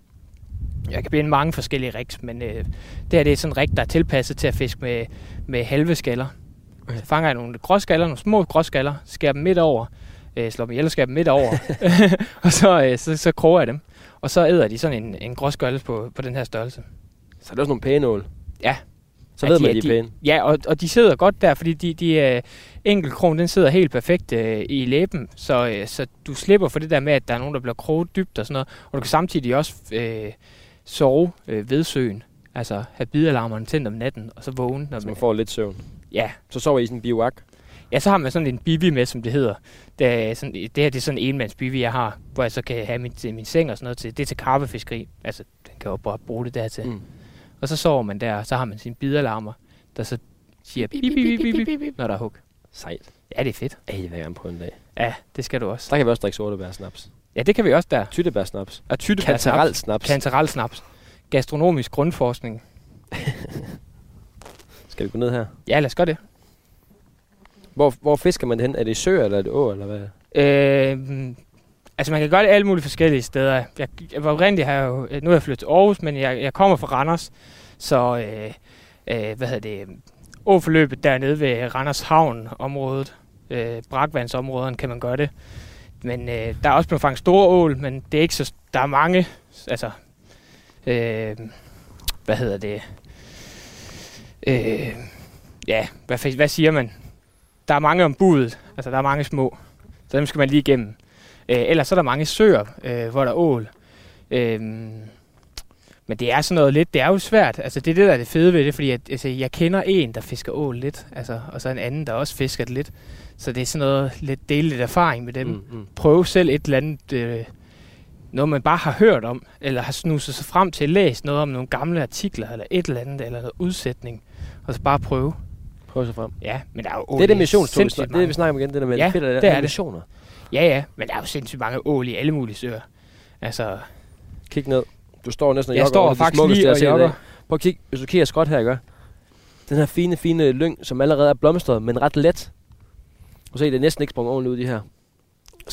Jeg kan binde mange forskellige rigs, men øh, det her det er sådan en rig, der er tilpasset til at fiske med, med halve skaller. Okay. Så fanger jeg nogle gråskaller, nogle små gråskaller, skærer dem midt over, øh, slår dem ihjel og skærer dem midt over, og så, øh, så, så kroger jeg dem. Og så æder de sådan en, en gråskalle på, på den her størrelse. Så er det også nogle pæne ål. Ja. Så Ja, ved de man, er- de er pæne. Ja, og, og de sidder godt der, fordi de, de øh, enkeltkrogen, den sidder helt perfekt øh, i læben, så, øh, så du slipper for det der med, at der er nogen, der bliver kroget dybt og sådan noget, og du kan samtidig også øh, sove øh, ved søen, altså have bidalarmerne tændt om natten, og så vågne. Når Så man, man får lidt søvn. ja. Så sover I i sådan en biwak. ja, så har man sådan en bivi med, som det hedder. Det, er sådan, det her det er sådan en enmands bivi, jeg har, hvor jeg så kan have min, til min seng og sådan noget til. Det er til karpefiskeri, altså den kan jo bare bruge det der til. Mm. Og så sover man der, og så har man sine bidalarmer, der så siger bip, bip, bip, bip, bip, bip, når der er hug. Sejt. Ja, det er fedt. Ej, det vil jeg gerne prøve en dag. Ja, det skal du også. Der kan vi også drikke sortebærsnaps. Ja, det kan vi også der. Tyttebærsnaps. Og tytte Kantarelsnaps. Kantarelsnaps. Gastronomisk grundforskning. Skal vi gå ned her? Ja, lad os gøre det. Hvor, hvor fisker man det hen? Er det i søer, eller er det å, eller hvad? Øh, altså, man kan gøre det alle mulige forskellige steder. Jeg, jeg var oprindeligt her jo, nu er jeg flyttet til Aarhus, men jeg, jeg kommer fra Randers. Så, øh, øh, hvad hedder det, åforløbet dernede ved Randers Havn-området, øh, brakvandsområderne, kan man gøre det. Men øh, der er også blevet fanget store ål, men det er ikke så... Der er mange, altså... Øh, hvad hedder det? Øh, ja, hvad, hvad siger man? Der er mange om budet, altså der er mange små, så dem skal man lige igennem. Øh, ellers så er der mange søer, øh, hvor der er ål. Øh, men det er sådan noget lidt, det er jo svært. Altså det er det, der er det fede ved det, fordi at, altså, jeg kender en, der fisker ål lidt, altså, og så en anden, der også fisker det lidt. Så det er sådan noget lidt dele lidt erfaring med dem. Mm, mm. Prøve selv et eller andet, øh, noget man bare har hørt om, eller har snuset sig frem til at læse noget om nogle gamle artikler, eller et eller andet, eller noget udsætning, og så bare prøve. Prøve sig frem. Ja, men der er jo ål Det er det missionstog, det er det, vi snakker om igen, det der med ja, fedt, det er missioner. Ja, ja, men der er jo sindssygt mange ål i alle mulige søer. Altså... Kig ned. Du står næsten og Jeg står faktisk lige og jogger. Prøv at kigge, hvis du kigger skråt her, gør. Den her fine, fine lyng, som allerede er blomstret, men ret let. Og se, det er næsten ikke sprunget ordentligt ud de her.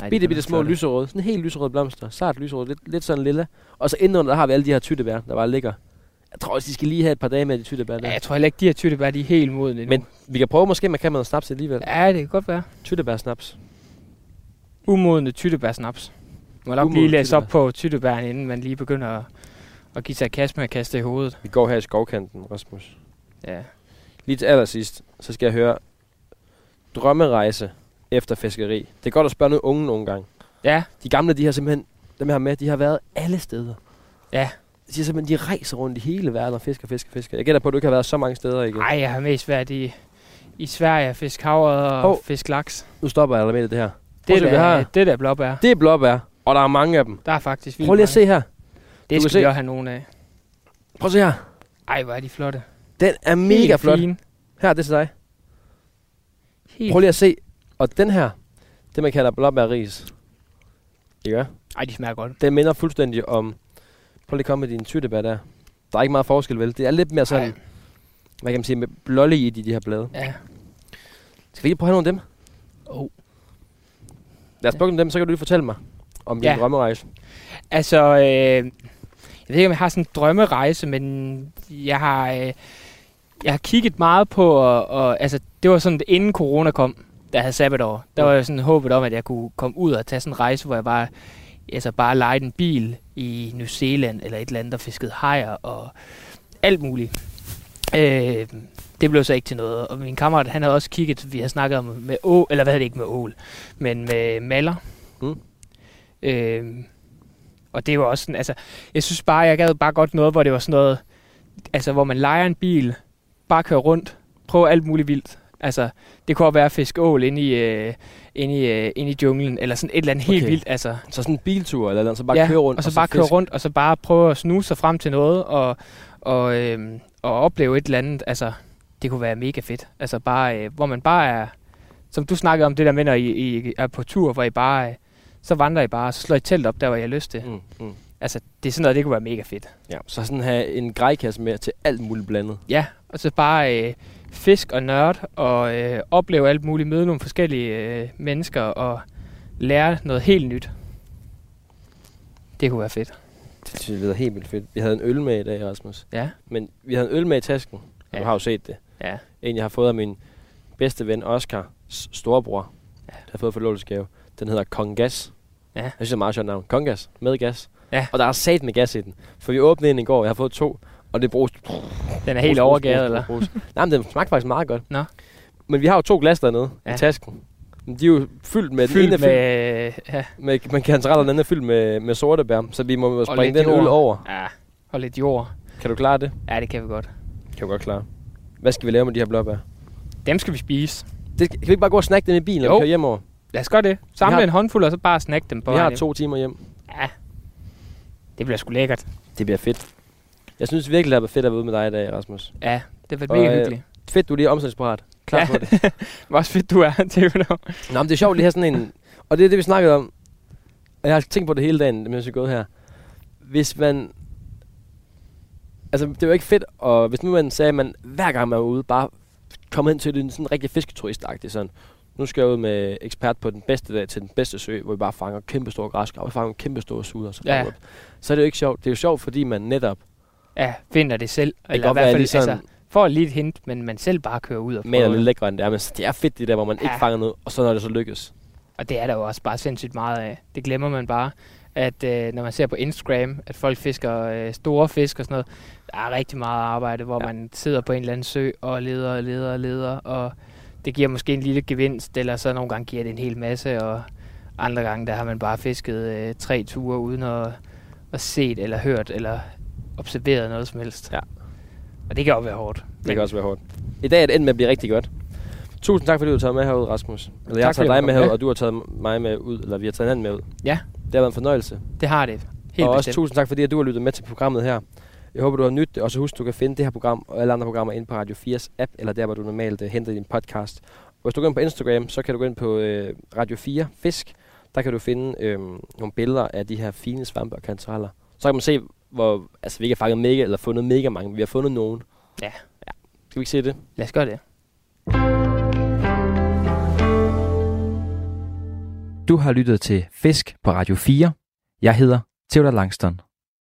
Bitte, bitte små lyserøde. Sådan helt lyserøde blomster. Sart lyserøde. Lidt, lidt sådan lille. Og så indenunder, der har vi alle de her tyttebær, der bare ligger. Jeg tror også, de skal lige have et par dage med de tyttebær der. Ja, jeg tror heller ikke, de her tyttebær, de er helt modne endnu. Men vi kan prøve måske, man kan med noget snaps alligevel. Ja, det kan godt være. Tyttebær snaps. Umodne tyttebær snaps. Man må nok lige læse op på tyttebæren, inden man lige begynder at, at give sig kast med at kaste i hovedet. Vi går her i skovkanten, Rasmus. Ja. Lige til allersidst, så skal jeg høre drømmerejse efter fiskeri. Det er godt at spørge noget unge nogle gange. Ja. De gamle, de har simpelthen, dem her med, de har været alle steder. Ja. De siger simpelthen, de rejser rundt i hele verden og fisker, fisker, fisker. Jeg gætter på, at du ikke har været så mange steder igen. Nej, jeg har mest været i, i Sverige fisk havret og oh. fisk laks. Nu stopper jeg med det her. Det, der, har. det der blåbær. Det er blåbær, og der er mange af dem. Der er faktisk vildt Prøv lige at se her. Det du skal vi også have nogen af. Prøv at se her. Ej, hvor er de flotte. Den er mega Helt flot. Fin. Her, det er til dig. Helt Prøv lige at se. Og den her, det man kalder blåbærris. Ja. Ej, de smager godt. Den minder fuldstændig om... Prøv lige at komme med din tyttebær der. Der er ikke meget forskel, vel? Det er lidt mere sådan... Ej. Hvad kan man sige? Med blålig i de, de her blade. Ja. Skal vi lige prøve nogle af dem? Oh. Lad os plukke dem, så kan du lige fortælle mig om din ja. drømmerejse. Altså, øh, jeg ved ikke, om jeg har sådan en drømmerejse, men jeg har, øh, jeg har kigget meget på, og, og altså, det var sådan, inden corona kom, da jeg havde sabbatår, der var jeg sådan håbet om, at jeg kunne komme ud og tage sådan en rejse, hvor jeg bare, altså bare lejede en bil i New Zealand, eller et eller andet, der fiskede hajer og alt muligt. Øh, det blev så ikke til noget. Og min kammerat, han havde også kigget, vi har snakket om med å, eller hvad er det ikke med ål, men med maler. Mm. Øh, og det var også sådan, altså, jeg synes bare, jeg gad bare godt noget, hvor det var sådan noget, altså, hvor man leger en bil, bare kører rundt, prøver alt muligt vildt. Altså, det kunne også være at fiske ål inde i, øh, inde i, øh, inde i junglen, eller sådan et eller andet okay. helt vildt. Altså. Så sådan en biltur, eller noget, så bare ja, køre rundt? og så, og så bare køre rundt, og så bare prøve at snuse sig frem til noget, og, og, øh, og opleve et eller andet. Altså, det kunne være mega fedt. Altså bare, øh, hvor man bare er, som du snakkede om det der med, når I, I er på tur, hvor I bare, øh, så vandrer I bare, og så slår I telt op der, hvor I har lyst til. Mm, mm. Altså, det er sådan noget, det kunne være mega fedt. Ja, så sådan have en grejkasse med til alt muligt blandet. Ja, og så bare øh, fisk og nørd, og øh, opleve alt muligt, møde nogle forskellige øh, mennesker, og lære noget helt nyt. Det kunne være fedt. Det synes jeg lyder helt vildt fedt. Vi havde en øl med i dag, Rasmus. Ja. Men vi havde en øl med i tasken. Ja. Du har jo set det. Ja. En, jeg har fået af min bedste ven Oscar storebror. Ja. Der har fået forlovelsesgave. Den hedder Kongas. Ja. Jeg synes, det er meget sjovt navn. Kongas. Med gas. Ja. Og der er sat med gas i den. For vi åbnede en i går. Jeg har fået to. Og det bruges... Den er helt overgæret, eller? Nej, men den smagte faktisk meget godt. Nå. Men vi har jo to glas dernede ja. i tasken. Men de er jo fyldt med... Fyldt med... Fyldt, ja. med man kan og den anden er fyldt med, med sortebær. Så vi må springe den øl over. Ja, og lidt jord. Kan du klare det? Ja, det kan vi godt. Kan vi godt klare. Hvad skal vi lave med de her blåbær? Dem skal vi spise. Det, kan vi ikke bare gå og snakke dem i bilen, og køre hjem over? Lad os gøre det. Samle har, en håndfuld, og så bare snakke dem på Vi har to timer hjem. Ja. Det bliver sgu lækkert. Det bliver fedt. Jeg synes virkelig, det været fedt at være ude med dig i dag, Rasmus. Ja, det været mega øh, hyggeligt. Fedt, du er lige omstillingsparat. Klar ja. på det. Hvor også fedt du er til Nå, men det er sjovt lige have sådan en... Og det er det, vi snakkede om. Og jeg har tænkt på det hele dagen, mens vi er gået her. Hvis man altså, det var ikke fedt, og hvis nu man sagde, at man hver gang man var ude, bare kom hen til en sådan rigtig fisketurist sådan. Nu skal jeg ud med ekspert på den bedste dag til den bedste sø, hvor vi bare fanger kæmpe store græskrab, og fanger kæmpe store suder. Så, ja. så er det jo ikke sjovt. Det er jo sjovt, fordi man netop... Ja, finder det selv. Det eller i hvert fald, altså, får lige et hint, men man selv bare kører ud og prøver lidt det. lækre end det er, men det er fedt det der, hvor man ja. ikke fanger noget, og så når det så lykkes. Og det er der jo også bare sindssygt meget af. Det glemmer man bare, at øh, når man ser på Instagram, at folk fisker øh, store fisk og sådan noget, der er rigtig meget arbejde, hvor ja. man sidder på en eller anden sø og leder og leder og leder, og det giver måske en lille gevinst, eller så nogle gange giver det en hel masse, og andre gange, der har man bare fisket øh, tre ture uden at, at set eller hørt eller observeret noget som helst. Ja. Og det kan jo være hårdt. Det kan også være hårdt. I dag er det endt med at blive rigtig godt. Tusind tak, fordi du har taget med herud, Rasmus. Eller jeg har Tak, fordi taget dig med herud, og du har taget mig med ud, eller vi har taget hinanden med ud. Ja. Det har været en fornøjelse. Det har det. Helt og også bestemt. tusind tak, fordi du har lyttet med til programmet her. Jeg håber, du har nydt det, og så husk, du kan finde det her program og alle andre programmer inde på Radio 4's app, eller der, hvor du normalt uh, henter din podcast. Og hvis du går ind på Instagram, så kan du gå ind på uh, Radio 4 Fisk. Der kan du finde øh, nogle billeder af de her fine svampe og kantareller. Så kan man se, hvor altså, vi ikke har fanget mega, eller fundet mega mange, men vi har fundet nogen. Ja. ja. Skal vi ikke se det? Lad os gøre det. Du har lyttet til Fisk på Radio 4. Jeg hedder Theodor Langston.